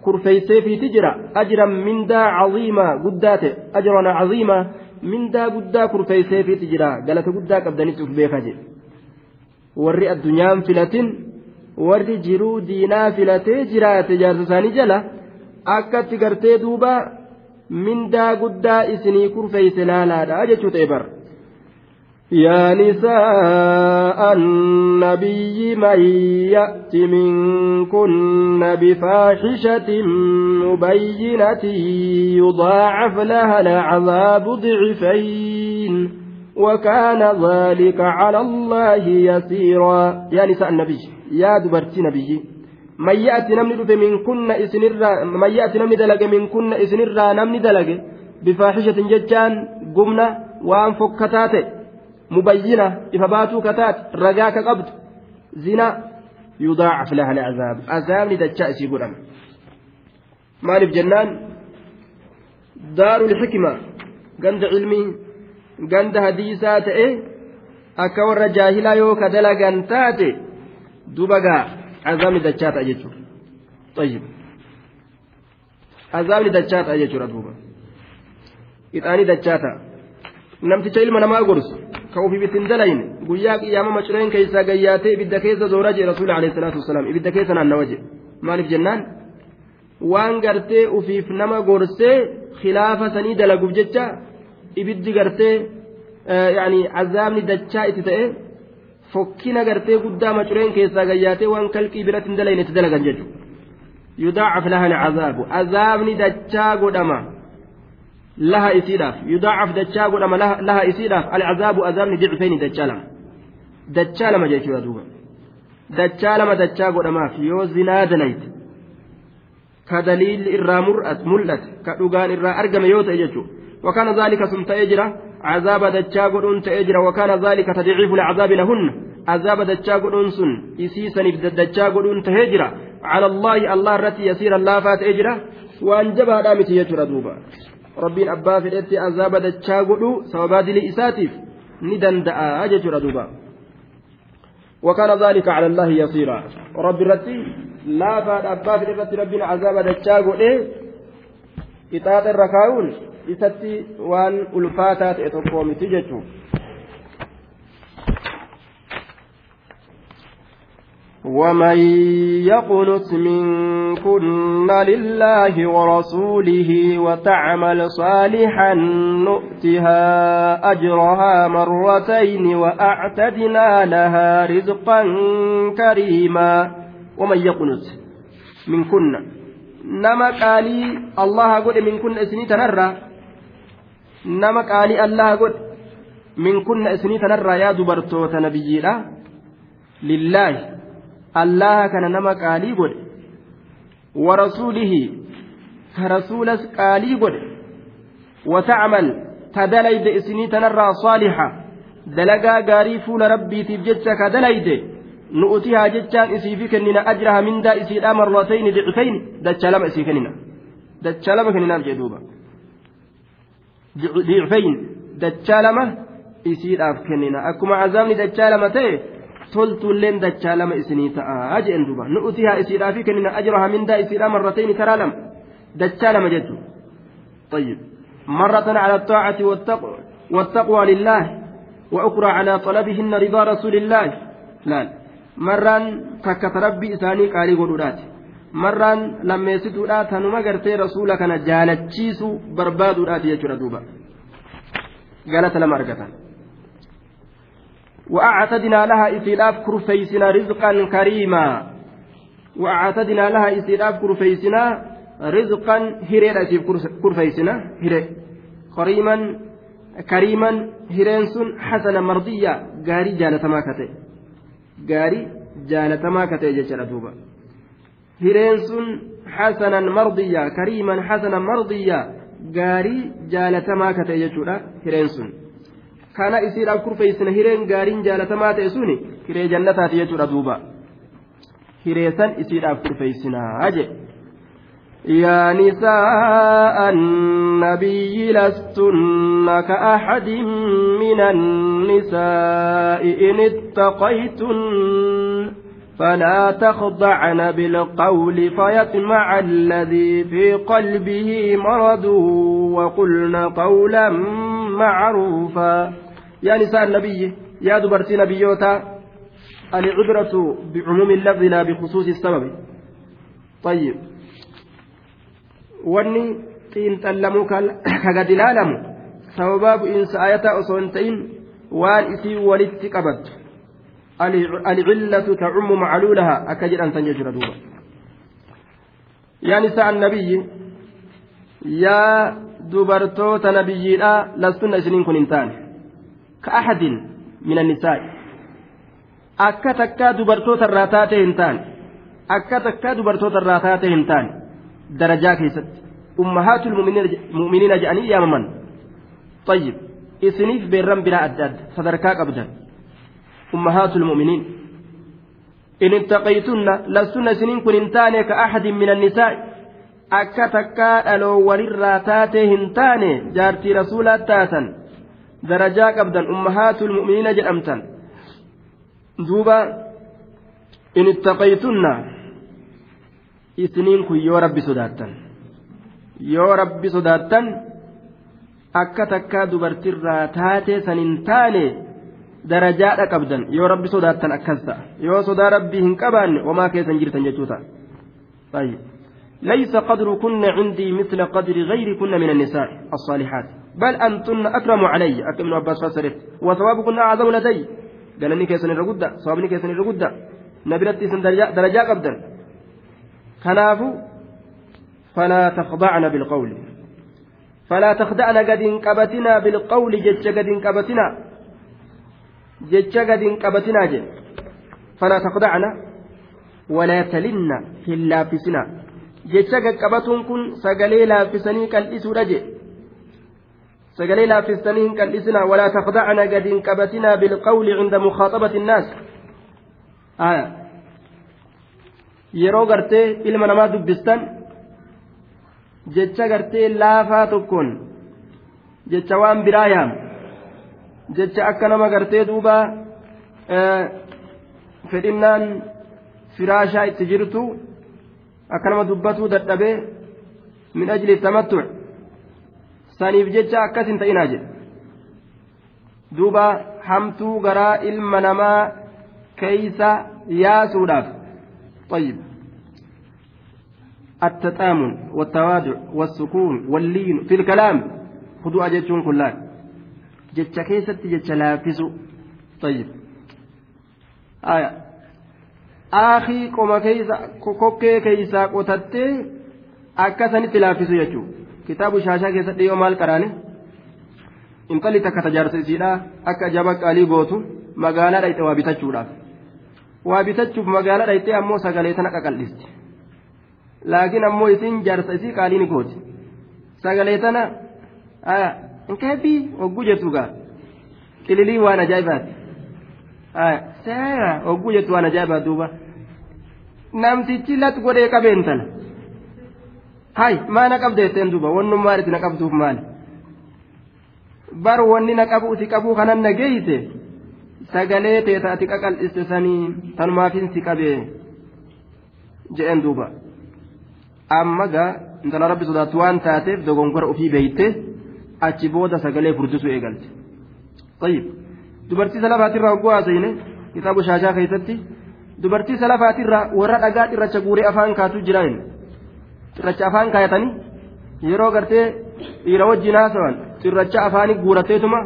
كرفيسي في تجرى أجرا من دا عظيمة قدات أجرا عظيمة mindaa guddaa kurfeeyseefiitu jira galata guddaa qabdanitti uf beekaa jedhe warri addunyaan filatin warri jiruu diinaa filatee jiraate jaarsa isaanii jala akkatti gartee duuba mindaa guddaa isinii kurfeeyse laalaadha jechuu ta'e bara. يا نساء النبي من يأت منكن بفاحشة مبينة يضاعف لها العذاب ضعفين وكان ذلك على الله يسيرا. يا نساء النبي يا دبرتي نبي من يأتي نمني منكن إسنرا من يأتي نمني دلق منكن إسنرا نمني دلق بفاحشة ججان قمنا وأن فكتاته. Qabdu zina yudaacaf laha alcazaab azaabni dachaa isii godhama maaliif jennaan daaru lxikma ganda cilmii ganda hadiisaa ta'e akka warra jaahilaa yoo ka dalagan taate dubagaa azaabni dachaa ta'a jechuudha طيب dachaa ta'a jechuudha duuba ixaanii dachaa ta'a namticha ilma namaa gorsu gayyaatee ibidda keessa zoora jee rasuulli alayhi salaatu wasalaam ibidda keessa naannawa jee maaliif jennaan waan gartee ufiif nama gorsee khilaafa sanii dalaguuf jecha ibiddi gartee yaani azaabni dachaa itti ta'e fokkina gartee guddaa macureen keessaa gayyaatee waan kalqii biratti hin dalayne itti dalagan jechuudha yudaacaf lahan azaabu azaabni dachaa godhama. Isiidhaaf alcazaabu azaabni dicfeeni dachaa lama dachaa lama jechuudha duuba dachaa lama dachaa godhamaaf yoo zinaa dalayte ka daliilli irraa mul'ate ka dhugaan irraa argame yoo ta'e jechuudha wakaana zaalika sun ta'ee jira عذاب دجا قدون تأجر وكان ذلك تضعيف العذاب لهن عذاب دجا قدون سن إسيسا دجا قدون تهجر على الله الله التي يسير الله فات أجره وأن جبها دامت يجر دوبا rabbiin abbaa fedhetti azaaba dachaa godhu sababaa dilii isaatiif ni danda'a jechuudha duuba. وكان ذلك على الله يصيرا رب الرتي لا فاد أبا في الرتي ربنا عذاب دجاج إيه إطاعة الركاون إستي وان ألفاتات إتقوم تجتو ومن يقنت منكن لله ورسوله وتعمل صالحا نؤتها أجرها مرتين وأعتدنا لها رزقا كريما ومن يقنت منكن. نما قالي الله قد منكن اسني تنرى نما قالي الله قد منكن اسني تنرى يا دبرتوت نبيي لله. Allaha kana nama qaalii godhe warasuulihi ka rasuulas qaalii godhe watacmal ta dalayde isinii tanarraa saalixa dalagaa gaarii fuula rabbiitiif jecha ka dalayde nu'utihaa jechaan isiifi kennina ajraha mindaa isiidha marratayni dicfayni dachaa lama isii kennina dachaa lama kenninaaf jee duuba dicfayn dachaa lama isiidhaaf kennina akkuma azaabni dachaa lama ta'e toltuulleen dachaa lama isinii ta'a. Jeen duuba. Nu'utihaa isiidhaafi kennina ajraha mindaa isiidha marratayni karaa lama. Dachaa lama jechuudha طيب مرة على الطاعة والتقوى, والتقوى لله وأخرى على طلبهن رضا رسول الله لا مران تكت ربي إساني قالي قدودات مران لما يسدودات هنما قرتي رسولك أنا جالتشيسو بربادودات يجرى دوبا قالت لما أرقتا وأعتدنا لها إسلاف كرفيسنا رزقا كريما. وأعتدنا لها إسلاف كرفيسنا رزقا هريرة كرفيسنا هري كريما هرين سن حسن مرضية. غاري جالتما كتئ. gaarii jaalatamaa ka ta'e jechuudha duuba hireen sun hasanan mardiyyaa kariiman hasanan mardiyyaa gaarii jaalatamaa ka ta'e jechuudha hireen sun kana isiidhaaf kurfeessina hireen gaariin jaalatamaa ta'e suni hiree jannataati jechuudha duuba hireessan isiidhaaf kurfeessinaa jedhe يا نساء النبي لستن كأحد من النساء إن اتقيتن فلا تخضعن بالقول فيطمع الذي في قلبه مرض وقلن قولا معروفا يا نساء النبي يا دبرتي نبيوتا العبرة بعموم اللفظ لا بخصوص السبب طيب ilaalamu sababaa bu'iinsa ayataa osoo hin ta'in waan isii walitti qabattu alcillatu tacummu macluulaha akka jedhan san jechuudha duuba yaa nisaa annabiyyi yaa dubartoota nabiyyiidha lastunna isiniin kun hin taane irraa taate hin taane akka takkaa dubartoota irraa taate hin taane درجات كيست أمهات المؤمنين جأني يا ممن طيب إسنيف بيرم بلا أداد صدركاك أبدا أمهات المؤمنين إن اتقيتن لستن سنين كن انتاني كأحد من النساء takkaa dhaloowwanirraa taatee hin taane jaartii rasuulaa taatan darajaa qabdan ummahaatul mu'miniina jedhamtan duuba in ittaqaytunna isiniin kun yoo rabbi sodaattan yoo rabbi sodaattan akka takkaa dubartirraa taatee san hin taane darajaadha qabdan yoo rabbi sodaattan akkas ta'a yoo sodaa rabbii hin qabaanne homaa keessan jirtan jechuu ta'a ليس قدركن عندي مثل قدر غيركن من النساء الصالحات بل أنتن أكرم علي. أكرم من عباس فسرت وثوابكن أعظم لدي. قال إني كيسن الرقدة. صوابني كيسن الرقدة. نبرتي سن درجة قبدا كنافو فلا تخضعن بالقول. فلا تخدعن قد انقبتنا بالقول. جج قد انقبتنا. جج قد انقبتنا جل فلا تخدعن ولا تلن في اللافسنا. jecha qaqqabatuun kun sagalee laaffisanii qal'isuudha je sagalee laaffisanii hin qal'isina walaa taqda'ana gadi hin qabatinaa bilqawli cinda mukhaaxabati innaas yeroo gartee ilma namaa dubbistan jecha gartee laafaa tokkoon jecha waan biraa yaam jecha akka nama gartee duuba fedhinnaan firaashaa itti jirtu akka nama dubbatuu dadhabee min ajli tamattuc saniif jecha akkas hin ta'inaa jedhe duuba hamtuu garaa ilma namaa keeysa yaasuudhaaf طيب التتامن والتواضع والسكون واللين في الكلام خذوا أجتشون كلان جتش كيست جتش لافزوا طيب آية aakii qoma keeysa kokkee keeysaa qotattee akkasanitti laaffisu jechuudha kitaabu shaashaa keessatti yoo maal qaraane intalli takka tajaarsa isiidha akka jaba qaalii gootu magaalaa dhayxe waa bitachuudhaaf waa bitachuuf magaalaa dhayxee ammoo sagalee tana qaqal'isti laakiin ammoo isiin jaarsa isii qaalii ni gooti sagalee tana inkeebii hogguu jettu gaa qililii waan ajaa'ibaati seera hogguu jettu waan ajaa'ibaati duuba namtichi lat godhee qabeen tana hay maa na qabdeetteen duuba wannummaan itti na qabduuf maali bar wanni na qabu uti qabuu kanan na geeyse sagalee teeta ati qaqal'iste sanii tanumaafin si qabee je'en duuba amma gaa intala rabbi sodaattu waan taateef dogongora ofii beeyte achi booda sagalee furdisuu eegalte طيب dubartii salafaatirraa hogguu haasayne kitaabu shaashaa keessatti dubartii salafaatirraa warra dhagaa xirracha guuree afaan kaatu jiraan xirracha afaan kaayatanii yeroo gartee dhiira wajjin haasawan xirracha afaanii guurateetuma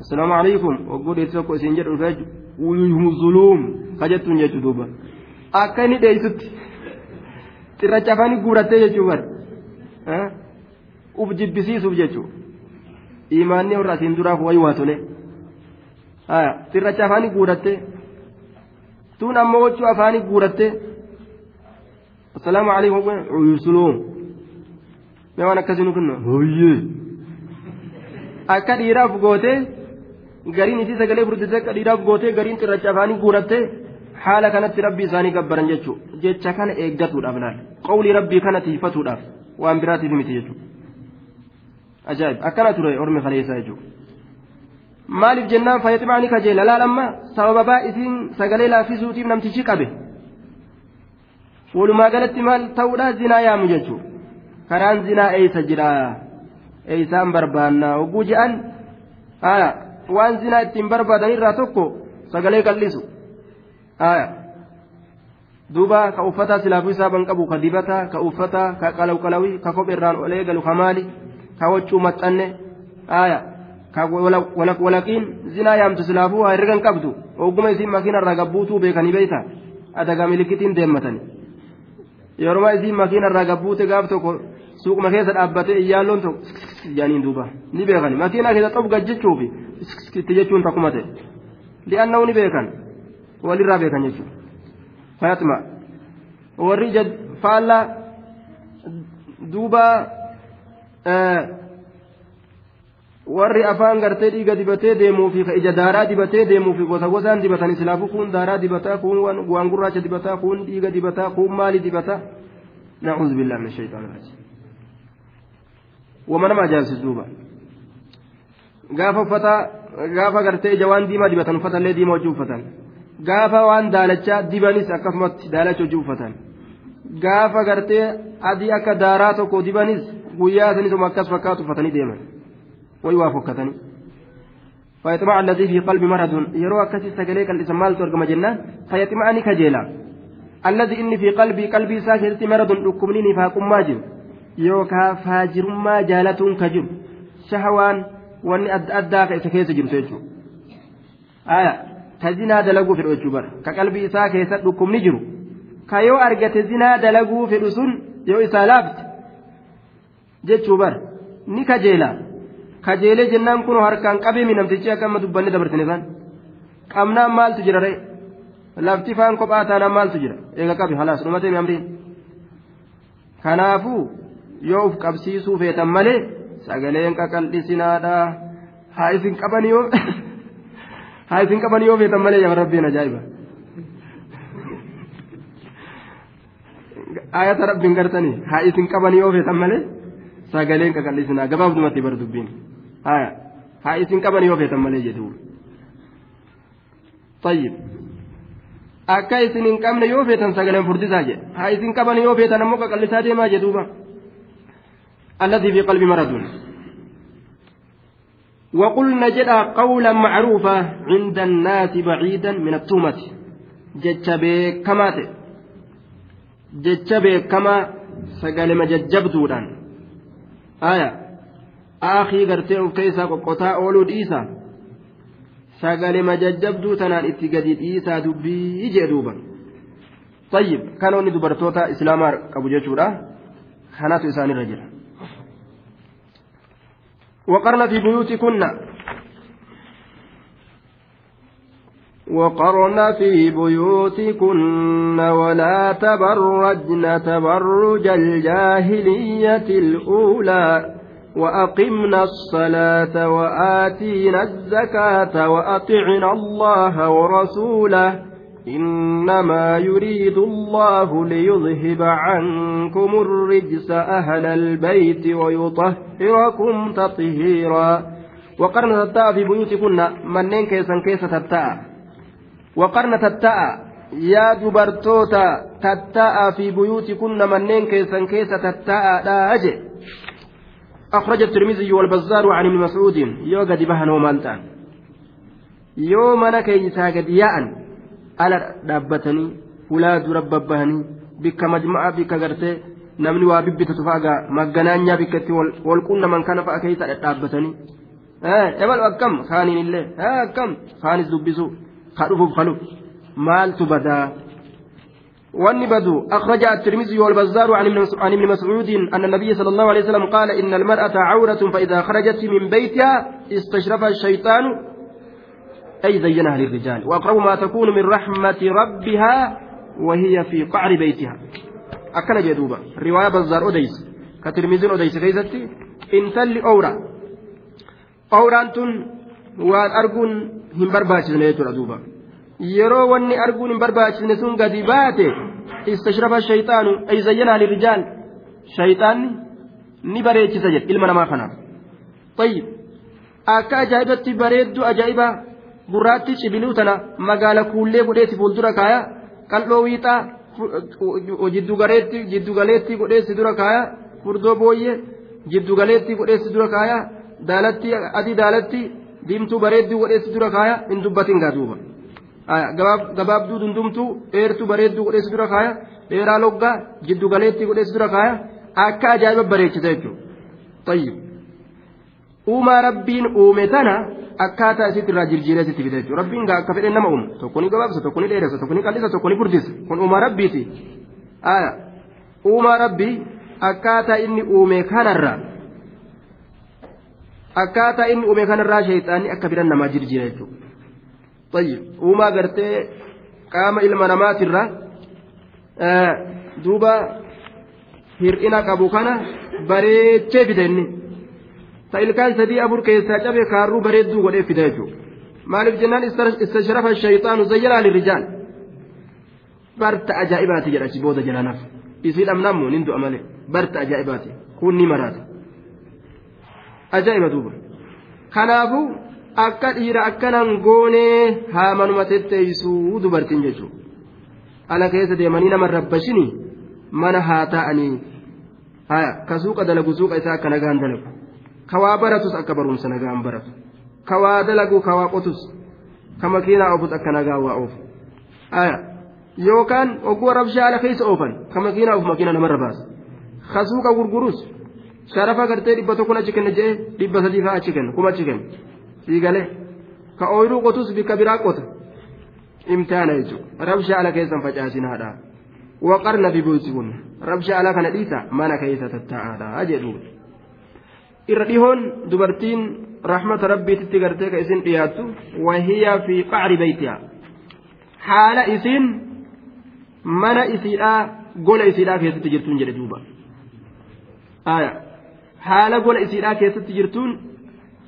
assalaamu alaikum hogguu dheessi tokko isin jedhu dhufee zuluum ka jettuun jechuu duuba akka inni dheeysutti xirracha afaanii guurattee jechuu bar uf jibbisiisuuf jechuu imaanni warra asiin duraaf wayii waa tole xirracha afaanii guurattee tun ammoo wachuu afaanii guurattee assalaamu alaikum zuluum mee waan akkasii nu kennu hoyyee akka dhiiraaf gootee gariin isii sagalee furdisee akka dhiiraaf gootee gariin xirracha afaanii guurattee haala kanatti rabbii isaanii gabbaran jechuudha jecha kana eeggatuudhaaf laal qawlii rabbii kana tiifatuudhaaf waan biraatiif miti jechuudha ajaa'ib akkana ture ormi kaleessaa jechuudha maaliif jennaan fayyatimaa ni kajeela laal amma sababaa isiin sagalee laaffisuutiif namtichi qabe walumaa galatti maal ta'uudhaa zinaa yaamu jechuudha karaan zinaa eeysa jira eeysaan barbaanna hogguu je'an waan zinaa ittiin barbaadan irraa tokko sagalee qal'isu duuba ka uffata silaafuu isaa ban qabu ka dibata ka uffata ka qalawqalawii ka kopheerraan ol eegalu ka maali ka waccuu maxxanne ka walaqiin zinaa yaamtu silaafuu haa herregan qabdu ogguma isiin makiinarraa gabbuutuu beekanii beeyta adagaa milikitiin deemmatanii yeroo isiin makiinarraa gabbuute gaaf tokko suuquma keessa dhaabbatee iyyaalloon tokko jaaniin duuba ni beekani makiinaa keessa xof gajjechuuf itti jechuun takkuma ta'e li'aanna'u ni beekan walirraa beekan jechuudha fayaxma warri faallaa duuba warri afaan gartee dhiiga dibatee deemuu fi ija daaraa dibatee deemuu fi gosa gosaan dibatan islaafu kun daaraa dibataa kun waan gurraacha dibataa kun dhiiga dibataa kun maali dibataa? Nacuudhu billaa min shaytaan raajim wama nama ajaa'ibsiis duuba. Gaafa uffata gaafa gartee ija waan diimaa dibatan uffatallee diima hojii uffatan. Gaafa waan daalachaa dibanis akkasumatti daalacha hojii uffatan. Gaafa gartee adii akka daaraa tokko dibanis guyyaa sanisuma akkas fakkaatu uffatanii deeman. Way waa fokkatanii فيطمع الذي في قلب مرض يروى كسي سجليك الاسم مالت ورقم جنة فيطمعني كجيلا الذي إني في قلبي قلبي ساكرت مرض ركمني فاقم ماجر يوكا فاجر ما جالة كجر شهوان wanni adda addaa ka isa keessa jirtu jechuudha aya ka zinaa dalaguu fedhu jechuu bara ka qalbii isaa keessa dhukkubni jiru ka yoo argate zinaa kajeelee jennaan kun harkaan qabeemi namtichi akka amma dubbanne dabarsine san qabnaan maaltu jira ree lafti faan kophaa taanaan maaltu jira eega qabi halaas dhumatee mi amriin kanaafuu yoo uf qabsiisuu feetan malee sagaleen qaqal'isinaadha haa isin qaban yoo haa isin qaban yoo feetan malee yaa rabbiin ajaa'iba ayata rabbiin gartanii haa isin qaban yoo feetan malee sagaleen qaqal'isinaa gabaabdumatti bar dubbiin haa isin qaban yoo feetan malee jedhuun tayyib akka isin hin qabne yoo feetan sagaleen furdisaa jedhe haa isin qaban yoo feetan ammoo qaqal'isaa deemaa jedhuuba الذي في قلب مرض وقلنا جدا قولا معروفا عند الناس بعيدا من التهمة جتشبه كما جتشبه كما سقال مججب دوران آية آخي قرتي كيسا قطا أولو ديسا سقال مججب دوتنان اتقادي ديسا دبي جدوبا طيب كانوا ندبرتوتا إسلاما أبو جيشورا خانات إساني رجل وقرن في بيوتكن وقرن في بيوتكن ولا تبرجن تبرج الجاهلية الأولى وأقمنا الصلاة وآتينا الزكاة وأطعنا الله ورسوله إنما يريد الله ليذهب عنكم الرجس أهل البيت ويطهركم تطهيرا وقرن تتاء في بيوتكن منين كيسا كيسا تتاء وقرن تتاء يا دبرتوتا تتاء في بيوتكن منين كيسا كيسا تتاء لا أجي أخرج الترمذي والبزار عن ابن مسعود يوغا دبهن ومالتان يوم أنا قد يأن ala dhaabbatanii fulaa dura babbahanii bikka majma'a bikka gartee namni waa bibbitatu fa'aa magganaanyaa bikka itti wal qunnaman kana fa'a keessa dhadhaabbatanii ebalu akkam kaaniin illee akkam kaanis dubbisu ka dhufuuf kalu maaltu badaa واني بدو. أخرج الترمذي والبزار عن ابن مسعود أن النبي صلى الله عليه وسلم قال إن المرأة عورة فإذا خرجت من بيتها استشرفها الشيطان. أي زينها للرجال. وأقرب ما تكون من رحمة ربها وهي في قعر بيتها. أكن جدوبا. رواية بزار أديس. كترمزين أديس كيزتي. انتل أورا. أوران تن waan arguun hin barbaachisne jechuudha duuba yeroo wanni arguun hin barbaachisne sun gadi baate istashrafa shayxaanu ay zayyanaa lirrijaal shayxaanni ni bareechisa jedhe ilma namaa kanaaf tayyib akka ajaa'ibatti bareeddu ajaa'ibaa gurraatti cibiluu tana magaala kuullee godheeti fuuldura kaaya qal'oo wiixaa jiddugaleetti godheessi dura kaaya furdoo booyyee jiddugaleetti godheessi dura kaaya daalatti adii daalatti diimtuu bareedduu godheessi dura kaaya hin dubbatin gaaduuba gabaabduu dundumtuu dheertuu bareedduu godheessi dura kaaya dheeraa loggaa jiddugaleetti godheessi dura kaaya akka ajaa'iba bareechisa jechuudha. Uumaa rabbiin uume tana. akkaataa isitti irraa jirjiiree sitti fide jechuudha. Rabbiin akka fedhe nama uumu tokko ni gabaabsa tokko ni dheeressa tokko ni qal'isa tokko ni furdisa. Kun uumaa rabbiiti. Uumaa rabbii akkaataa inni uume kanarraa akkaataa inni uume kanarraa sheexaanni akka fedhan namaa jirjiira jechuudha ilma namaatirra duuba hir'ina qabu kana bareechee fide inni. ta ilkaan sadii afur keessaa cabe kaarruu bareedduu godhee fida jechuudha maaliif jennaan istashrafa shayxaanu zayyanaa lirrijaal barta ajaa'ibaati jedha achi booda jalanaaf isii dhabnaammoo nin du'a malee barta ajaa'ibaati kun ni maraata ajaa'iba duuba kanaafuu akka dhiira akkanan goonee haamanuma tetteeysuu dubartiin jechuudha ala keessa deemanii nama rabbashini mana haa taa'anii haya ka suuqa dalagu suuqa isaa akka nagaan dalagu kawaa baratus akka barumsa nagaan baratu kawaa dalagu kawaa qotus ka makiinaa oofus akka nagaa waa oofu yookaan ogguu rabshaa ala keessa oofan ka makiinaa oofu makiina namarra baasa ka gurgurus sharafa gartee dhibba tokkon achi kenna jee dhibba sadii fa'aa achi kenna kuma achi kenna siigalee ka ooyiruu qotus bikka biraa qota imtihaana jechuudha. Rabshaa ala keessan facaasinaadha. Waqarna bibuytikunna rabshaa ala kana dhiisa mana keessa tattaa'aadha jedhuudha. irra dhihoon dubartiin rahmata rabbiititti gartee ka isin dhiyaattu wahiya fi qacri beytiha haala isiin mana isiidhaa gola isiidhaa keessatti jirtuun jedhe duuba. Haala gola isiidhaa keessatti jirtuun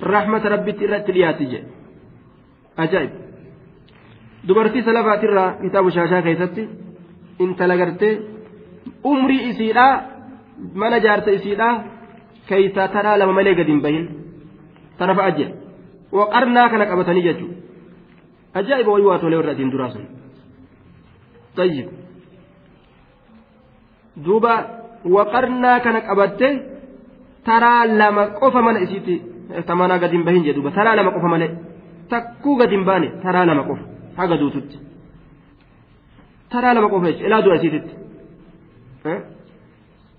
rahmata rabbitti irratti dhiyaatti jedhe ajaa'ib. Dubartii salafaatirraa kitaabu shaashaa keessatti intala gartee umrii isiidhaa mana jaarsa isiidhaa keeysaa taraa lama malee gadi hin bahin. Tana fa'a jedha waqarnaa kana qabatanii jechuudha ajaa'iba wayii waa tolee warra adiin duraa sun. Tayyib. Duuba waqarnaa kana qabatte taraa lama qofa mana isiitti tamanaa gadi hin bahin jedhuba taraa lama qofa malee. Takkuu gadi hin baane taraa lama qofa. Haga duututti taraa lama qofa jechuudha. Ilaa du'a isiititti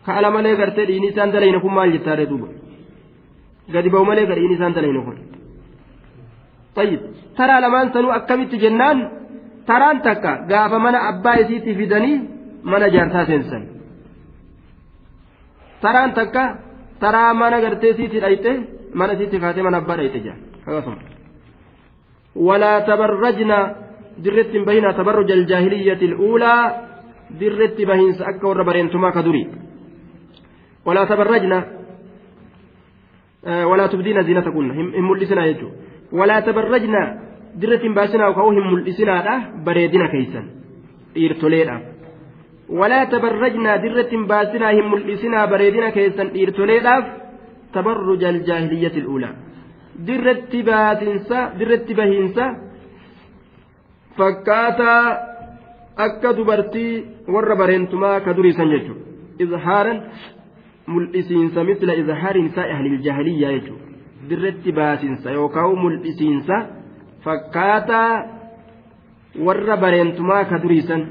kaala malee gartee dhiini isaan dalayna kun maal jettaadha duuba? Gadi bahu malee gara dhiini isaan dalayna kun. طيب taraa lamaan sanuu akkamitti jennaan? Taraan takka gaafa mana abbaa يسيتي في دني من جارتا سنسن تران تكا ترى من قرتي سيتي abbaa dhayxe jaa akkasuma walaa tabarrajna dirretti hin bahina tabarruja aljaahiliyyati al'uulaa dirretti bahinsa akka warra bareentumaa ka durii ولا تبرجنا tubdiina ziinata kunna hin mul'isinaa jechuudha walaa tabarrajna dirratti hin baasinaa ka'uu hin mul'isinaadha bareedina keeysan dhiirtoleedhaaf walaa tabarrajna dirratti hin baasinaa hin mul'isinaa bareedina keeysan dirratti bahiinsa fakkaataa akka dubartii warra bareentumaa ka duriisan jechuudha izhaaran mul'isiinsa misla izhaari nisaa ahlil jaahiliyyaa jechuudha dirratti baasinsa yookaan mul'isiinsa fakkaataa warra bareentumaa ka duriisan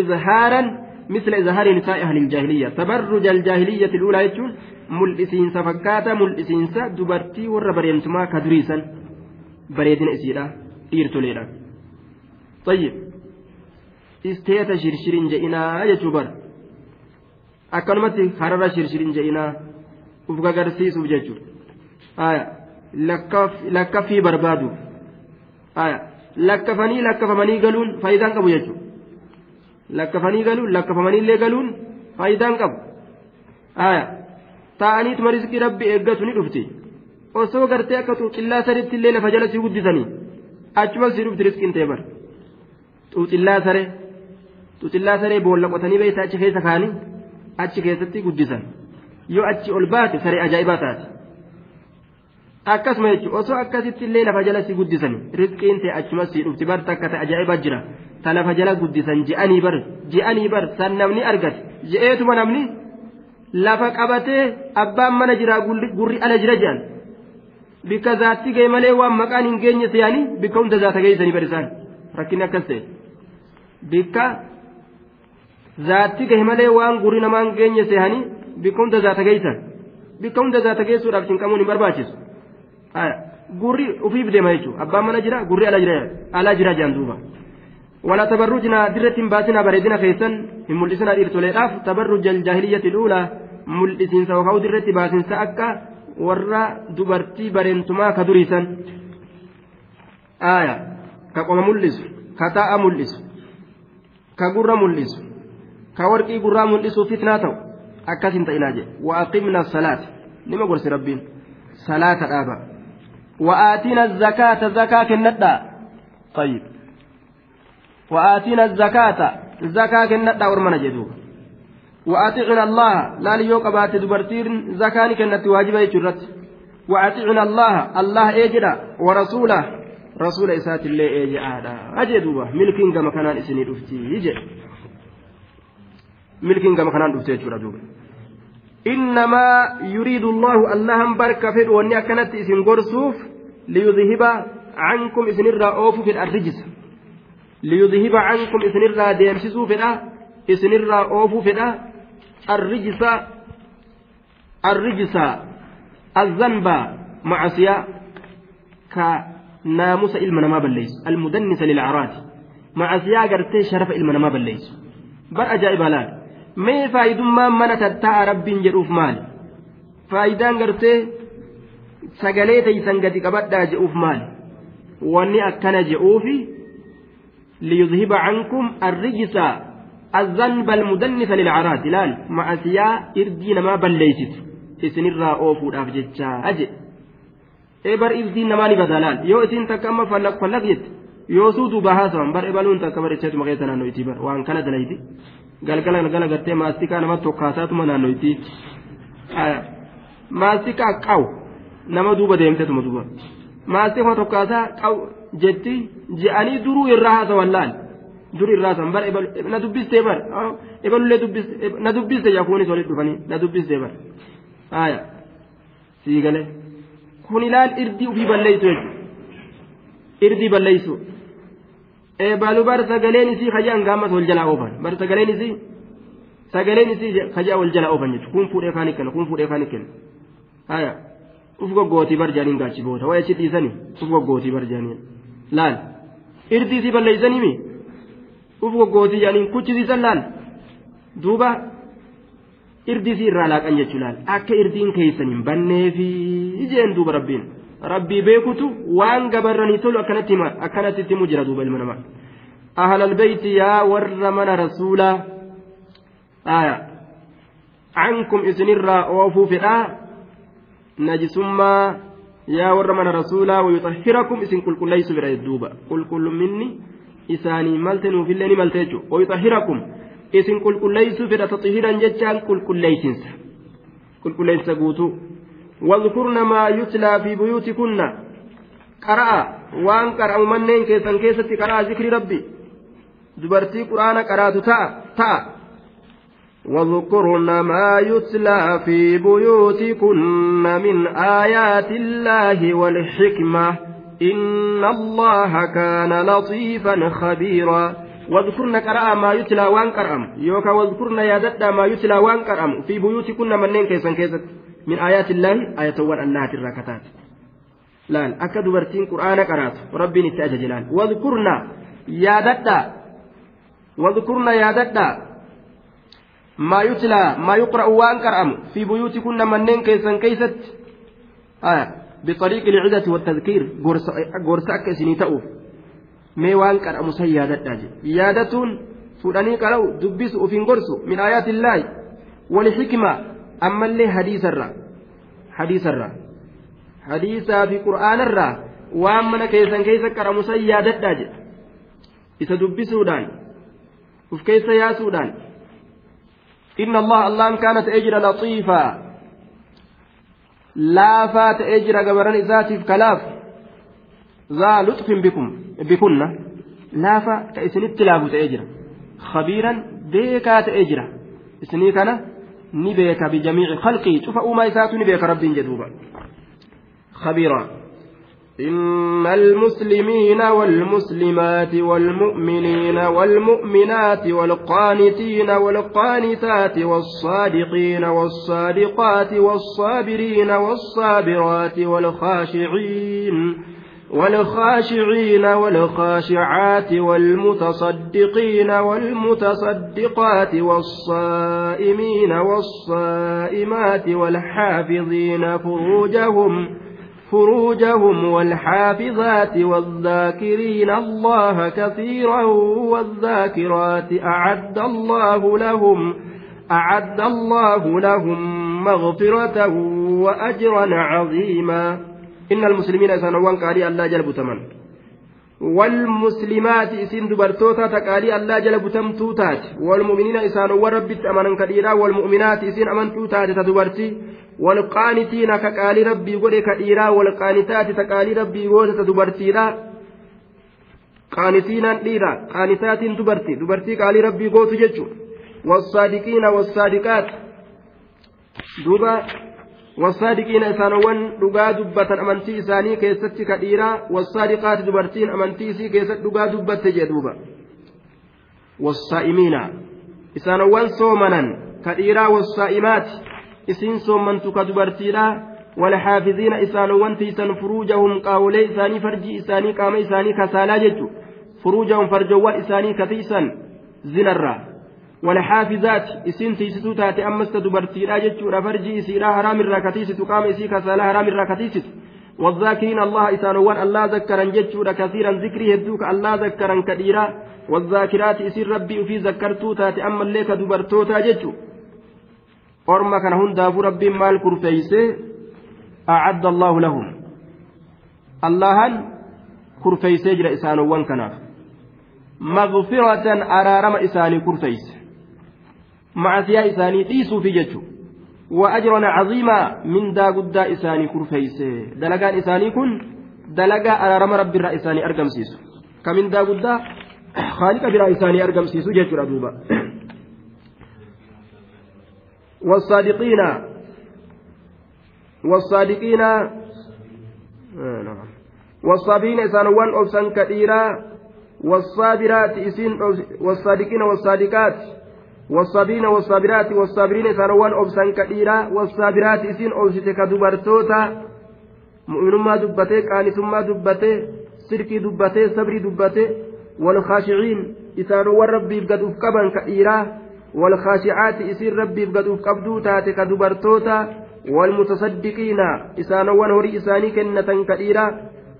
izhaaran misla izhaari nisaa ahlil jaahiliyyaa tabarruja aljaahiliyyati luulaa jechuun mul'isiinsa fakkaataa mul'isiinsa dubartii warra bareentumaa ka duriisan bareedina isiidha dhiirtoleedha. طيب isteeta shirshirin je'inaa jechuu bara akkanumatti harara shirshirin je'inaa uf gagarsiisuuf jechuudha lakkaffii barbaaduuf lakkafanii lakkafamanii galuun faayidaan qabu jechuudha lakkafanii galuun lakkafamaniillee galuun faayidaan qabu taa'aniituma riskii rabbi eeggatu ni dhufti osoo gartee akka xuuxillaa saritti illee lafa jala sii guddisanii achuma sii dhufti riskiin ta'e bara xuuxillaa saree. xuxillaa saree boolla qotanii beeyta achi keessa kaanii achi keessatti guddisan yoo achi ol baate saree ajaa'ibaa taate akkasuma jechuun osoo akkasitti illee lafa jala si guddisan riqiin ta'e achumas si dhufti bar takka ta'e ajaa'ibaa jira ta lafa jala guddisan je'anii bar je'anii bar san namni argate je'eetuma namni lafa qabatee abbaan mana jiraa gurri ala jira je'an bikka zaatti ga'e malee waan maqaan hin geenye seeyanii bikka hunda zaata geessanii bar isaan rakkinni akkas ta'e bikka. zaatti gahe malee waan gurri namaan geenye seehanii bikka hunda zaata geessan bikka hunda zaata geessuudhaaf cinqamuun hin barbaachisu gurri ufiif deema jechuudha abbaan mana jira gurri alaa jira jaan duuba tabarrujna dirratti hin baasinaa bareedina keessan hin mul'isinaa dhiirtoleedhaaf tabarruja aljaahiliyyati dhuula mul'isiinsa yookaan dirratti baasinsa akka warra dubartii bareentumaa ka duriisan aaya ka qoma mul'isu ka taa'a mul'isu ka gurra mul'isu ka warqii gurraa mul'isuuf fitnaa ta'u akkas hin ta'inaa jedhe waaqimna salaata nima gorsi rabbiin salaata dhaaba wa'aatina zakaata zakaa kennadhaa tayyib wa'aatina zakaata zakaa kennadhaa ormana jedhuuba وأطعنا الله لا ليوك بات دبرتير زكاني كانت واجبة يجرت. وأطعنا الله الله إجرا ورسوله. رسول إسات الله إجرا أجدوا ملكين كما كان إسني رفتي يجي. ملكين كما كان دوبا إنما يريد الله اللهم بارك فيه وأني كانت إسن قرسوف ليذهب عنكم إسن الرأوف في الرجس ليذهب عنكم إسن الرأ ديمسسوا في إسن الرأوف في الرجس الرجس الذنب معصية كناموس إلما ما المدنس للأعراض معصية قرتي شرف إلما ما بليس بل أجائب هلال mee faayidummaan mana tatta'a rabbiin jedhuuf maali faayidaan gartee sagalee teeysan gadi qabadhaa jedhuuf maali wanni akkana jedhuufi liyudhiba cankum الذنب المدنس للعراض لال معسيا إردي نما بليست إسن الرا أوفو أفجتشا أجي إبر إردي نما نبدلال يو إسن تكما فلق فلق يت يو سودو بهاسا بر إبالون تكبر إتشات مغيتنا نويتي بر وان كان دليتي galgala galgala gartee maastikaa nama tokkaasaatuma naannoyti maastikaa qaw nama duuba deemtetuma duuba maastikuma tokkaasaa qaw jetti je'anii duruu irraa haasawan laal dur irraa san bar na dubbistee bar ebalullee dubbiste na dubbiste yaakuunis walitti dhufanii na dubbistee bar haaya sii galee kun ilaal irdii ufii balleessu jechuudha irdii balleessu eebalu bar sagaleen isii kajaan gaammas wal jalaa oofan bar sagaleen isii sagaleen isii kajaa wal jalaa oofan jechuudha kun fuudhee kaan kenna kun fuudhee kaan kenna haaya uf goggootii bar jaaniin gaachi boota wayi achi dhiisanii uf goggootii bar jaaniin laal irdii isii balleessanii mi. Uf goggootii jaaniin kuchisiisan laal? Duuba irdisii irraa laaqan jechuu laal? Akka irdiin keessaniin banneefi ijeen duuba rabbiin. Rabbii beekutu waan gabarranii tolu akkanatti akkanatti himu jira duuba ilma namaa. Ahlal beeyti yaa warra mana rasuulaa aya cankum isinirraa oofuu fedhaa najisummaa yaa warra mana rasuulaa wayuxahhirakum isin qulqulleeysu bira duuba. Qulqullumminni isaanii malte nuufillee ni malte jechuudha wayuxahhirakum isin qulqulleeysu fedha taxihiran jechaan qulqulleeysinsa qulqulleeysa guutuu واذكرن ما يتلى في بيوتكن قرأ وان قرأ manneen keessan keessatti قرأ ذكر ربي dubartii quraana qaraatu ta'a ta'a واذكرن ما يتلى في بيوتكن من آيات الله والحكمة إن الله كان لطيفا خبيرا. واذكرن قرأ ما يتلى وان قرأم. يوكا واذكرن يا ما يتلى وان قرأم. في بيوتكن منين كيسا كيست. من آيات الله آية وان النات الركتات. لأن أكا دبرتين قرآن قرأت. ربي نتأجى جلال واذكرن يا واذكرن يا ما يتلى ما يقرأ وان كرأم في بيوتكن منين كيسا كيست. آه بطريق العزة والتذكير قرص أكسني تأوف waan qar'amu san yaadadhaa jedhe yaadatuun fudhanii qara'u dubbisu ofiin gorsu min aayaatillaahi wal xikma ammallee hadiisarraa hadiisarraa hadiisaa fi qur'aanarraa waan mana keessan keessa qara'amu san yaadadhaa jedhe isa dubbisuudhaan uf keessa yaasuudhaan إن الله الله كانت أجر لطيفا لا فات أجر قبران ذاتف كلاف ذا لطف بكم بكنا لا فات إسنت لاف تأجر خبيرا بيكا تأجر إسني كان نبيك بجميع خلقي شوف أوما إساتو نبيك رب جدوبا خبيرا إن المسلمين والمسلمات والمؤمنين والمؤمنات والقانتين والقانتات والصادقين والصادقات والصابرين والصابرات والخاشعين والخاشعين والخاشعات والمتصدقين والمتصدقات والصائمين والصائمات والحافظين فروجهم فروجهم والحافظات والذاكرين الله كثيرا والذاكرات أعد الله لهم أعد الله لهم مغفرة وأجرا عظيما. إن المسلمين سنوان قالي الله جلب تمن والمسلمات إسين دبرتوتا تقالي الله جلب تمتوتات والمؤمنين إسان وربت أمنا كثيرا والمؤمنات إسين أمنتوتات تدبرتي. والقانتين كقالي ربي قولي كثيرا والقانتات تقالي ربي قولي تدبرتيرا qaanitiinaan dhiira qaanitaatiin dubartii dubartii qaalii rabbii gootu jechuun wasaadiqiina wasaadiqaat duuba wasaadiqiina isaanowwan dhugaa dubbatan amantii isaanii keessatti ka dhiiraa wasaadiqaati dubartiin amantii isii keessatti dhugaa dubbatte jee duuba wasaa'imiina isaanowwan soomanan ka dhiiraa wasaa'imaati isiin soomantu ka dubartiidha. Walxaafiziina isaanowwan tiisan furuujahum qaawolee isaanii farjii isaanii qaama isaanii kasaalaa jechu. Furuujahum farjowwan isaanii ka tiisan zinarraa والحافظات إسين تيستو تاتي أمس تدبرتيرا جتشورا فرجي إسيرا حرام الراكتيست قام إسي كسالا حرام الراكتيست والذاكرين الله إسانوان الله ذكرا جتشورا كثيرا ذكري هدوك الله ذكرا كثيرا والذاكرات إسير ربي في ذكرتو تاتي أما الليك دبرتوتا جتشو orma kana hundaafuu rabbiin maal kurfeeyse acadda allaahu lahum allahan kurfeeysee jira isaanowwan kanaaf magfiratan araarama isaanii kurfeeyse macasiyaa isaanii dhiisuufi jechu وأجرا عظيما من دا قد إساني كرفيس دلقان إساني كن دلقا على رم رب الرئيساني أرقم سيسو كمن دا قد خالق برا إساني أرقم سيسو دوبا والصادقين. والصادقين. والصابرين إسانوان أبسن كثيرا. والصابرات إسين والصادقين والصادقات. والصابرين والصابرات. والصابرين إسانوان أبسن كثيرا. والصابرات إسين أبسن كدبرتوتا مؤمنما دبته قانتما دبته سركي دبته صبري دبته. والخاشعين إسانوان ربي قد أفكبا كثيرا. والخاشعات إسير ربي بقدوف قبدو تاتي كدبرتوتا والمتصدقين إسانوان هوري إساني كنة كثيرة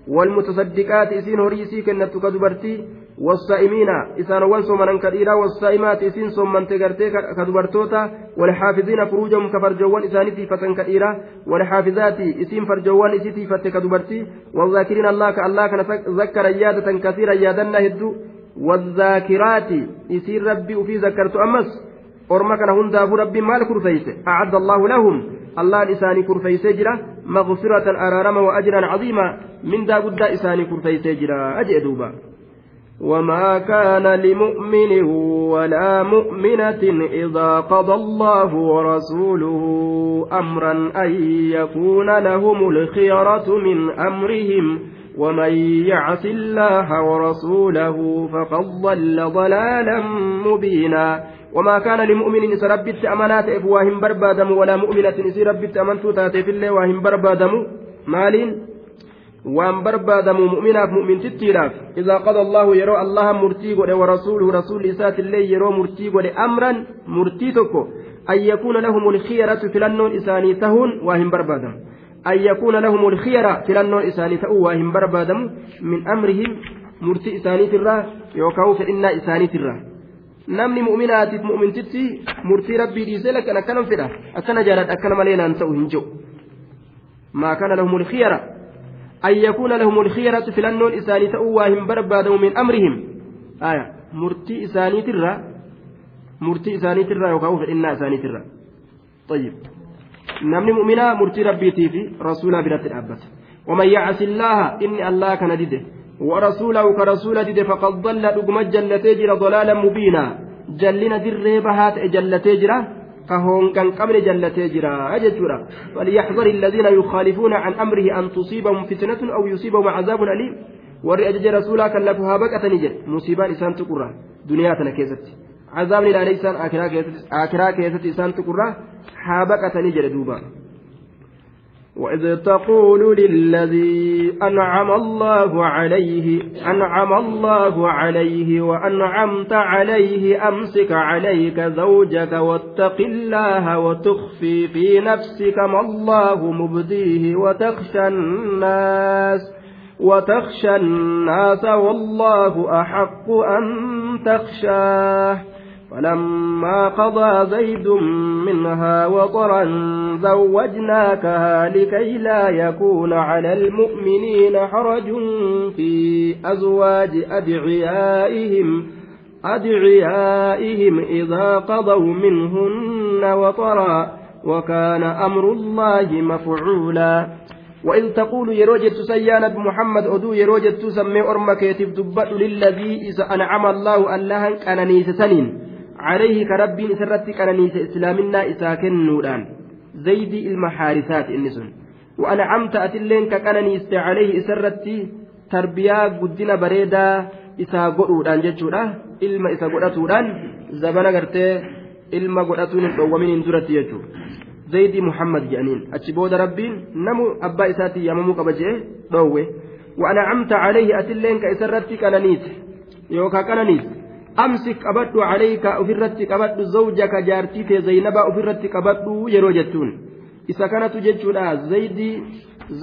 والمتصدقات إسين هوري إسي كنة كدبرتي والصائمين إسان وانصومنا كديرا والصائمات إسين صومن تغرتي كدبرتوتا والحافظين فروجهم كفرجوان إسانتي فتن كديرا والحافظات إسين فرجوان إسيتي فت كدبرتي والذاكرين الله كالله كان ذكر يادة كثيرا يادنا هدو والذاكرات إسين ربي وفي ذكرت أمس kana hundaafuu rabbiin maal kurfeeyse acadda allahu lahum allaan isaanii kurfeeysee jira maqfiratan araarama wa ajran caziima mindaa guddaa isaanii kurfeeysee jira jee duuba وما كان لمؤمن ولا مؤمنة إذا قضى الله ورسوله أمرا أن يكون لهم الخيرة من أمرهم ومن يعص الله ورسوله فقد ضل ضلالا مبينا وما كان لمؤمن ان يربت امانات افواهم بربادم ولا مؤمنة ان يربت امانتو تاتي في الله واهم بربادم مالين وان بربادم مؤمنة مؤمن تتيرا اذا قضى الله يرى الله مرتيق ورسوله رسول اسات الله يرى مرتيق امرا مرتيتك ان يكون لهم الخيرة في لنون اساني تهون واهم بربادم an yakuuna lahum ulkhiyara filannoon isaanii ta'uu waa hin barbaadamu min amrihim murtii isaaniitirraa yookaan fedhinnaa isaaniitirraa namni mu'minaatiif mu'mintitti murtii rabbii dhiisee lakkan akkanan fedha akkana jaaladha akkana malee naan ta'u hin jiru maa kana lahum ulkhiyara أن يكون لهم الخيرة في لنون إساني تأواهم بربادوا من أمرهم آية مرتي إساني ترى مرتي إساني ترى يوكاو فإنا نمني مؤمنا مرتي ربيتي في رسولا برات الأبت ومن يعص الله إني الله كان دده ورسوله كرسول دده فقد ضل رقم جلتي جرى ضلالا مبينا جلنا در بهات جلتي جرى كهون كان قبل جلتي جرا أجتورا فليحذر الذين يخالفون عن أمره أن تصيبهم فتنة أو يصيبهم عذاب أليم rasuulaa lafu haa baqatanii jedhe musiibaan isaan tuqurra duniyaa tana keessatti. Cazaabni ilaalee isaan akiraa keessatti isaan tuqurra haa baqatanii jedhe وإذ تقول للذي أنعم الله عليه أنعم الله عليه وأنعمت عليه أمسك عليك زوجك واتق الله وتخفي في نفسك ما الله مبديه وتخشى الناس وتخشى الناس والله أحق أن تخشاه. فلما قضى زيد منها وطرا زوجناكها لكي لا يكون على المؤمنين حرج في أزواج أدعيائهم أدعيائهم إذا قضوا منهن وطرا وكان أمر الله مفعولا. وإذ تقول يروجت سيانة محمد أدو يروجت تسمي أرمك يتف للذي إذا أنعم الله الله أنني سنين عليه كربين سرت كنانيس إسلامنا إساكن نوران زيد المحارثات إنسون وأنا عمت أتلين ككنانيس عليه سرت تربية قدنا بريدا isaa godhuudhaan jechuudha ilma isa godhatuudhaan zabana gartee ilma godhatuun hin dhoowwaminiin duratti jechuudha zayidii muhammad jedhaniin achi booda rabbiin namu abbaa isaatti yaamamuu qaba jee dhoowwe wa'ana camta calayhi atilleen ka isarratti qananiite yookaan qananiise zawjaka jaartii tee zaynabaa ofirratti qabadhu yeroo jettuun isa kanatu jechuudha zaydii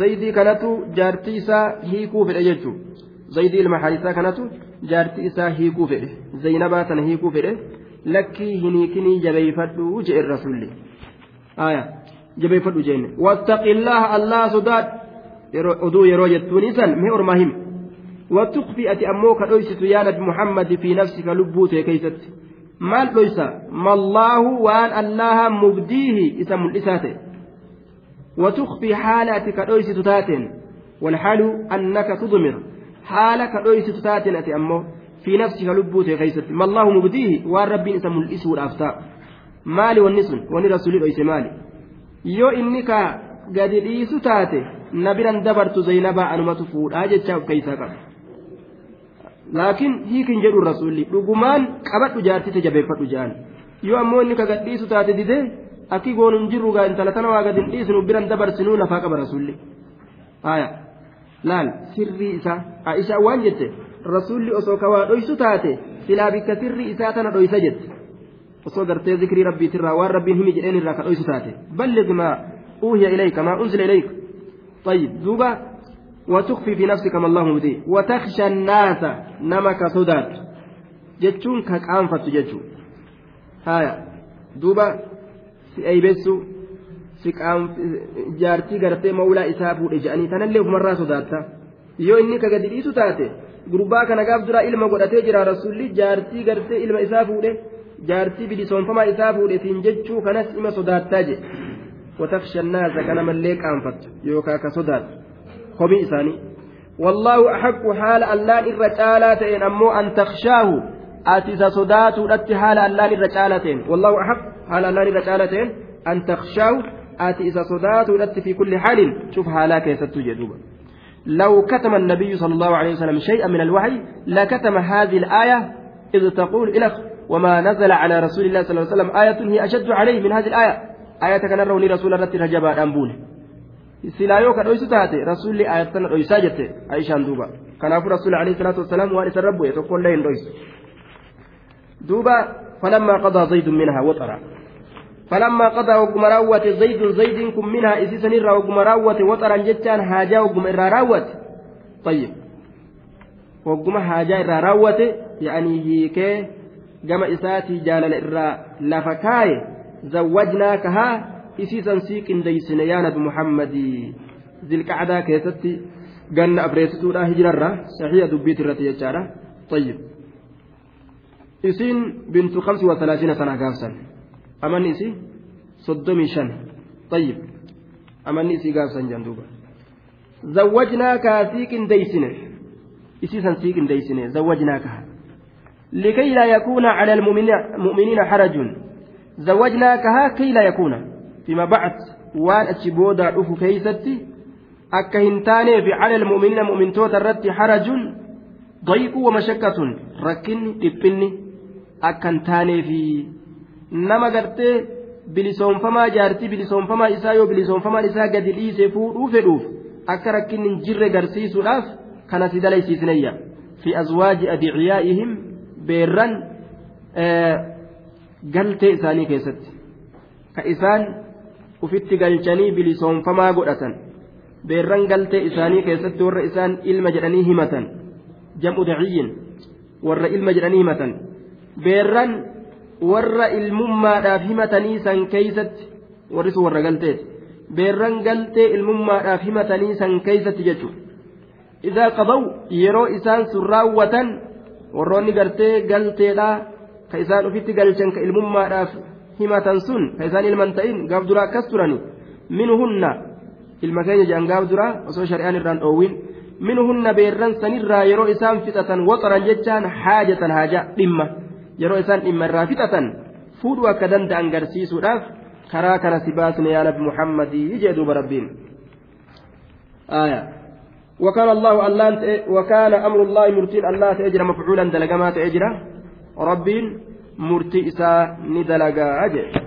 zaydii kanatu jaartii isaa hiikuu fedhe jechuu zaydii ilma harisaa kanatu jaartii isaa hiikuu fedhe zaynabaa sana hiikuu fedhe lakkii hiniikinii jabeeyfadhu jedhe rasuulli aya jabeeyfadhu jenne wattaqillaha allah sodaadh oduu yeroo jettuun isan mee ormaa hime وتخفي أتي أموك أويست يا نبي محمد في نفسك لبوتي كيست. ما ليس ما الله وأن الله مبديه إسم الإساتي. وتخفي حالتك أويست تاتين. والحال أنك تضمر. حالك أويست تاتين أتي أمو. في نفسك لبوتي كيست. ما الله مبديه وأن ربي إسم الإس والأفتاء مالي والنسن وني رسول الأيس مالي. يو إنك قد dhiisu taate na biran dabartu zaynabaa anumatu fuudhaa jechaa of keeysaa qaba laakiin hiikin jedhu rasuulli dhugumaan qabadhu jaartite jabeeffadhu jaan yoo ammoo inni ka gadhiisu taate didee akki goonun jirru gaa intala tana waa gadin dhiisnu biran dabarsinuu lafaa qaba rasuulli haya laal sirrii isaa aishaa waan jette rasuulli osoo ka waa dhoysu taate silaa bikka sirrii isaa tana dhoysa jette osoo gartee zikrii rabbiitirraa waan rabbiin himi jedheen irraa ka dhoysu taate balligh maa uuhiya ilayka maa unzila ilayka طيب دوبا وتخفي في نفسك ما الله مبديه وتخشى الناس نمك صدات جتشون كأنفت جتشو هايا دوبا si jaartii gartee maulaa isaa fuudhe jedhanii tanallee ofumarraa sodaatta yoo inni ka gadi dhiisu taate gurbaa kana gaaf duraa ilma godhatee jira rasulli jaartii gartee ilma isaa fuudhe jaartii bilisoonfamaa isaa fuudhe siin jechuu kanas ima sodaattaa jedhe وتخشى الناس كان مليك أنفت يوكا كصدات komii isaanii wallaahu axaqqu haala allaan irra caalaa ta'een ammoo an takshahu ati isa sodaatuudhatti haala allaan irra caalaa ta'een wallaahu axaq haala allaan irra caalaa ta'een an takshahu ati isa sodaatuudhatti fi kulli xaalin shuf haalaa keessattuu jedhuuba لو كتم النبي صلى الله عليه وسلم شيئا من الوحي لكتم هذه الآية إذ تقول إلخ وما نزل على رسول الله صلى الله عليه وسلم آية هي أشد عليه من هذه الآية آية كان رسول الله رجبا أنبونه silaa yoo ka dhoysu taate rasuulli ayatana dhoysaa jette aishaan duuba kanaafuu rasuulli alayhi salaatu wasalaam waan isarra bu'e tokkollee hin dhoysu duuba falammaa qadaa zaydun minhaa waxara فلما قضى وقم راوت زيد زيد كن منها إسيسا إرى وقم راوت وطرا جتان حاجة وقم إرى راوت طيب وقم حاجة إرى راوت يعني هيك جمع إساتي جال إرى لفكاي زوجناكها isiisan sii qindeeysine yaa nabi muhammadii zilqacdaa keessatti ganna abreessituudha hijirarra saxiiha dubbiit irratti jechaadha طيب isiin bintu kamsi wa talaatiina sana gaafsan amanni isii soddomii shan طيب amanni isii gaafsan jan duuba zawwajnaakaa sii qindeeysine isiisan sii qindeeysine zawwajnaakaa لكي لا يكون على المؤمنين حرج زوجناكها كي لا يكون فيما بعد waan achi boodaa dhufu keeysatti akka hin taaneefi cala almu'miniina mu'mintoota irratti harajun dayquu wamashakkatun rakkinni dhiphinni akka hin taaneefi nama gartee bilisoonfamaa jaartii bilisoonfamaa isaa yoo bilisoonfamaan isaa gadi dhiise fuudhuu fedhuuf akka rakkinni hin jirre garsiisuudhaaf kana si dalaysiisneyya fi azwaaji adiciyaa'ihim beerran galtee isaanii keessatti ka isaan ufitti galchanii bilisoonfamaa godhatan beerran galtee isaanii keessatti warra isaan ilma jedhanii himatan jam'u daciyyin warra ilma jedhanii himatan beerran warra ilmummaadhaaf himatanii san keeysatti warri sun warra galteeti beerran galtee ilmummaadhaaf himatanii san keeysatti jechuudha idaa qabaw yeroo isaan sun raawwatan warroonni gartee galteedhaa ka isaan ufitti galchan ka ilmummaadhaaf himatan sun ka isaan ilman ta'in gaaf duraa akkas turani minuhunna ilma keenya jedhan gaaf duraa osoo shari'aan irraan dhoowwin minuhunna beerran sanirraa yeroo isaan fixatan waxaran jechaan haajatan haaja dhimma yeroo isaan dhimma irraa fixatan fuudhuu akka danda'an garsiisuudhaaf karaa kana si baasne yaa nabi muhammadii jee duuba rabbiin وكان الله ألان وكان أمر الله مرتين الله تأجر مفعولا دلقما تأجر ربين murtii isaa ni dalagaa jedhe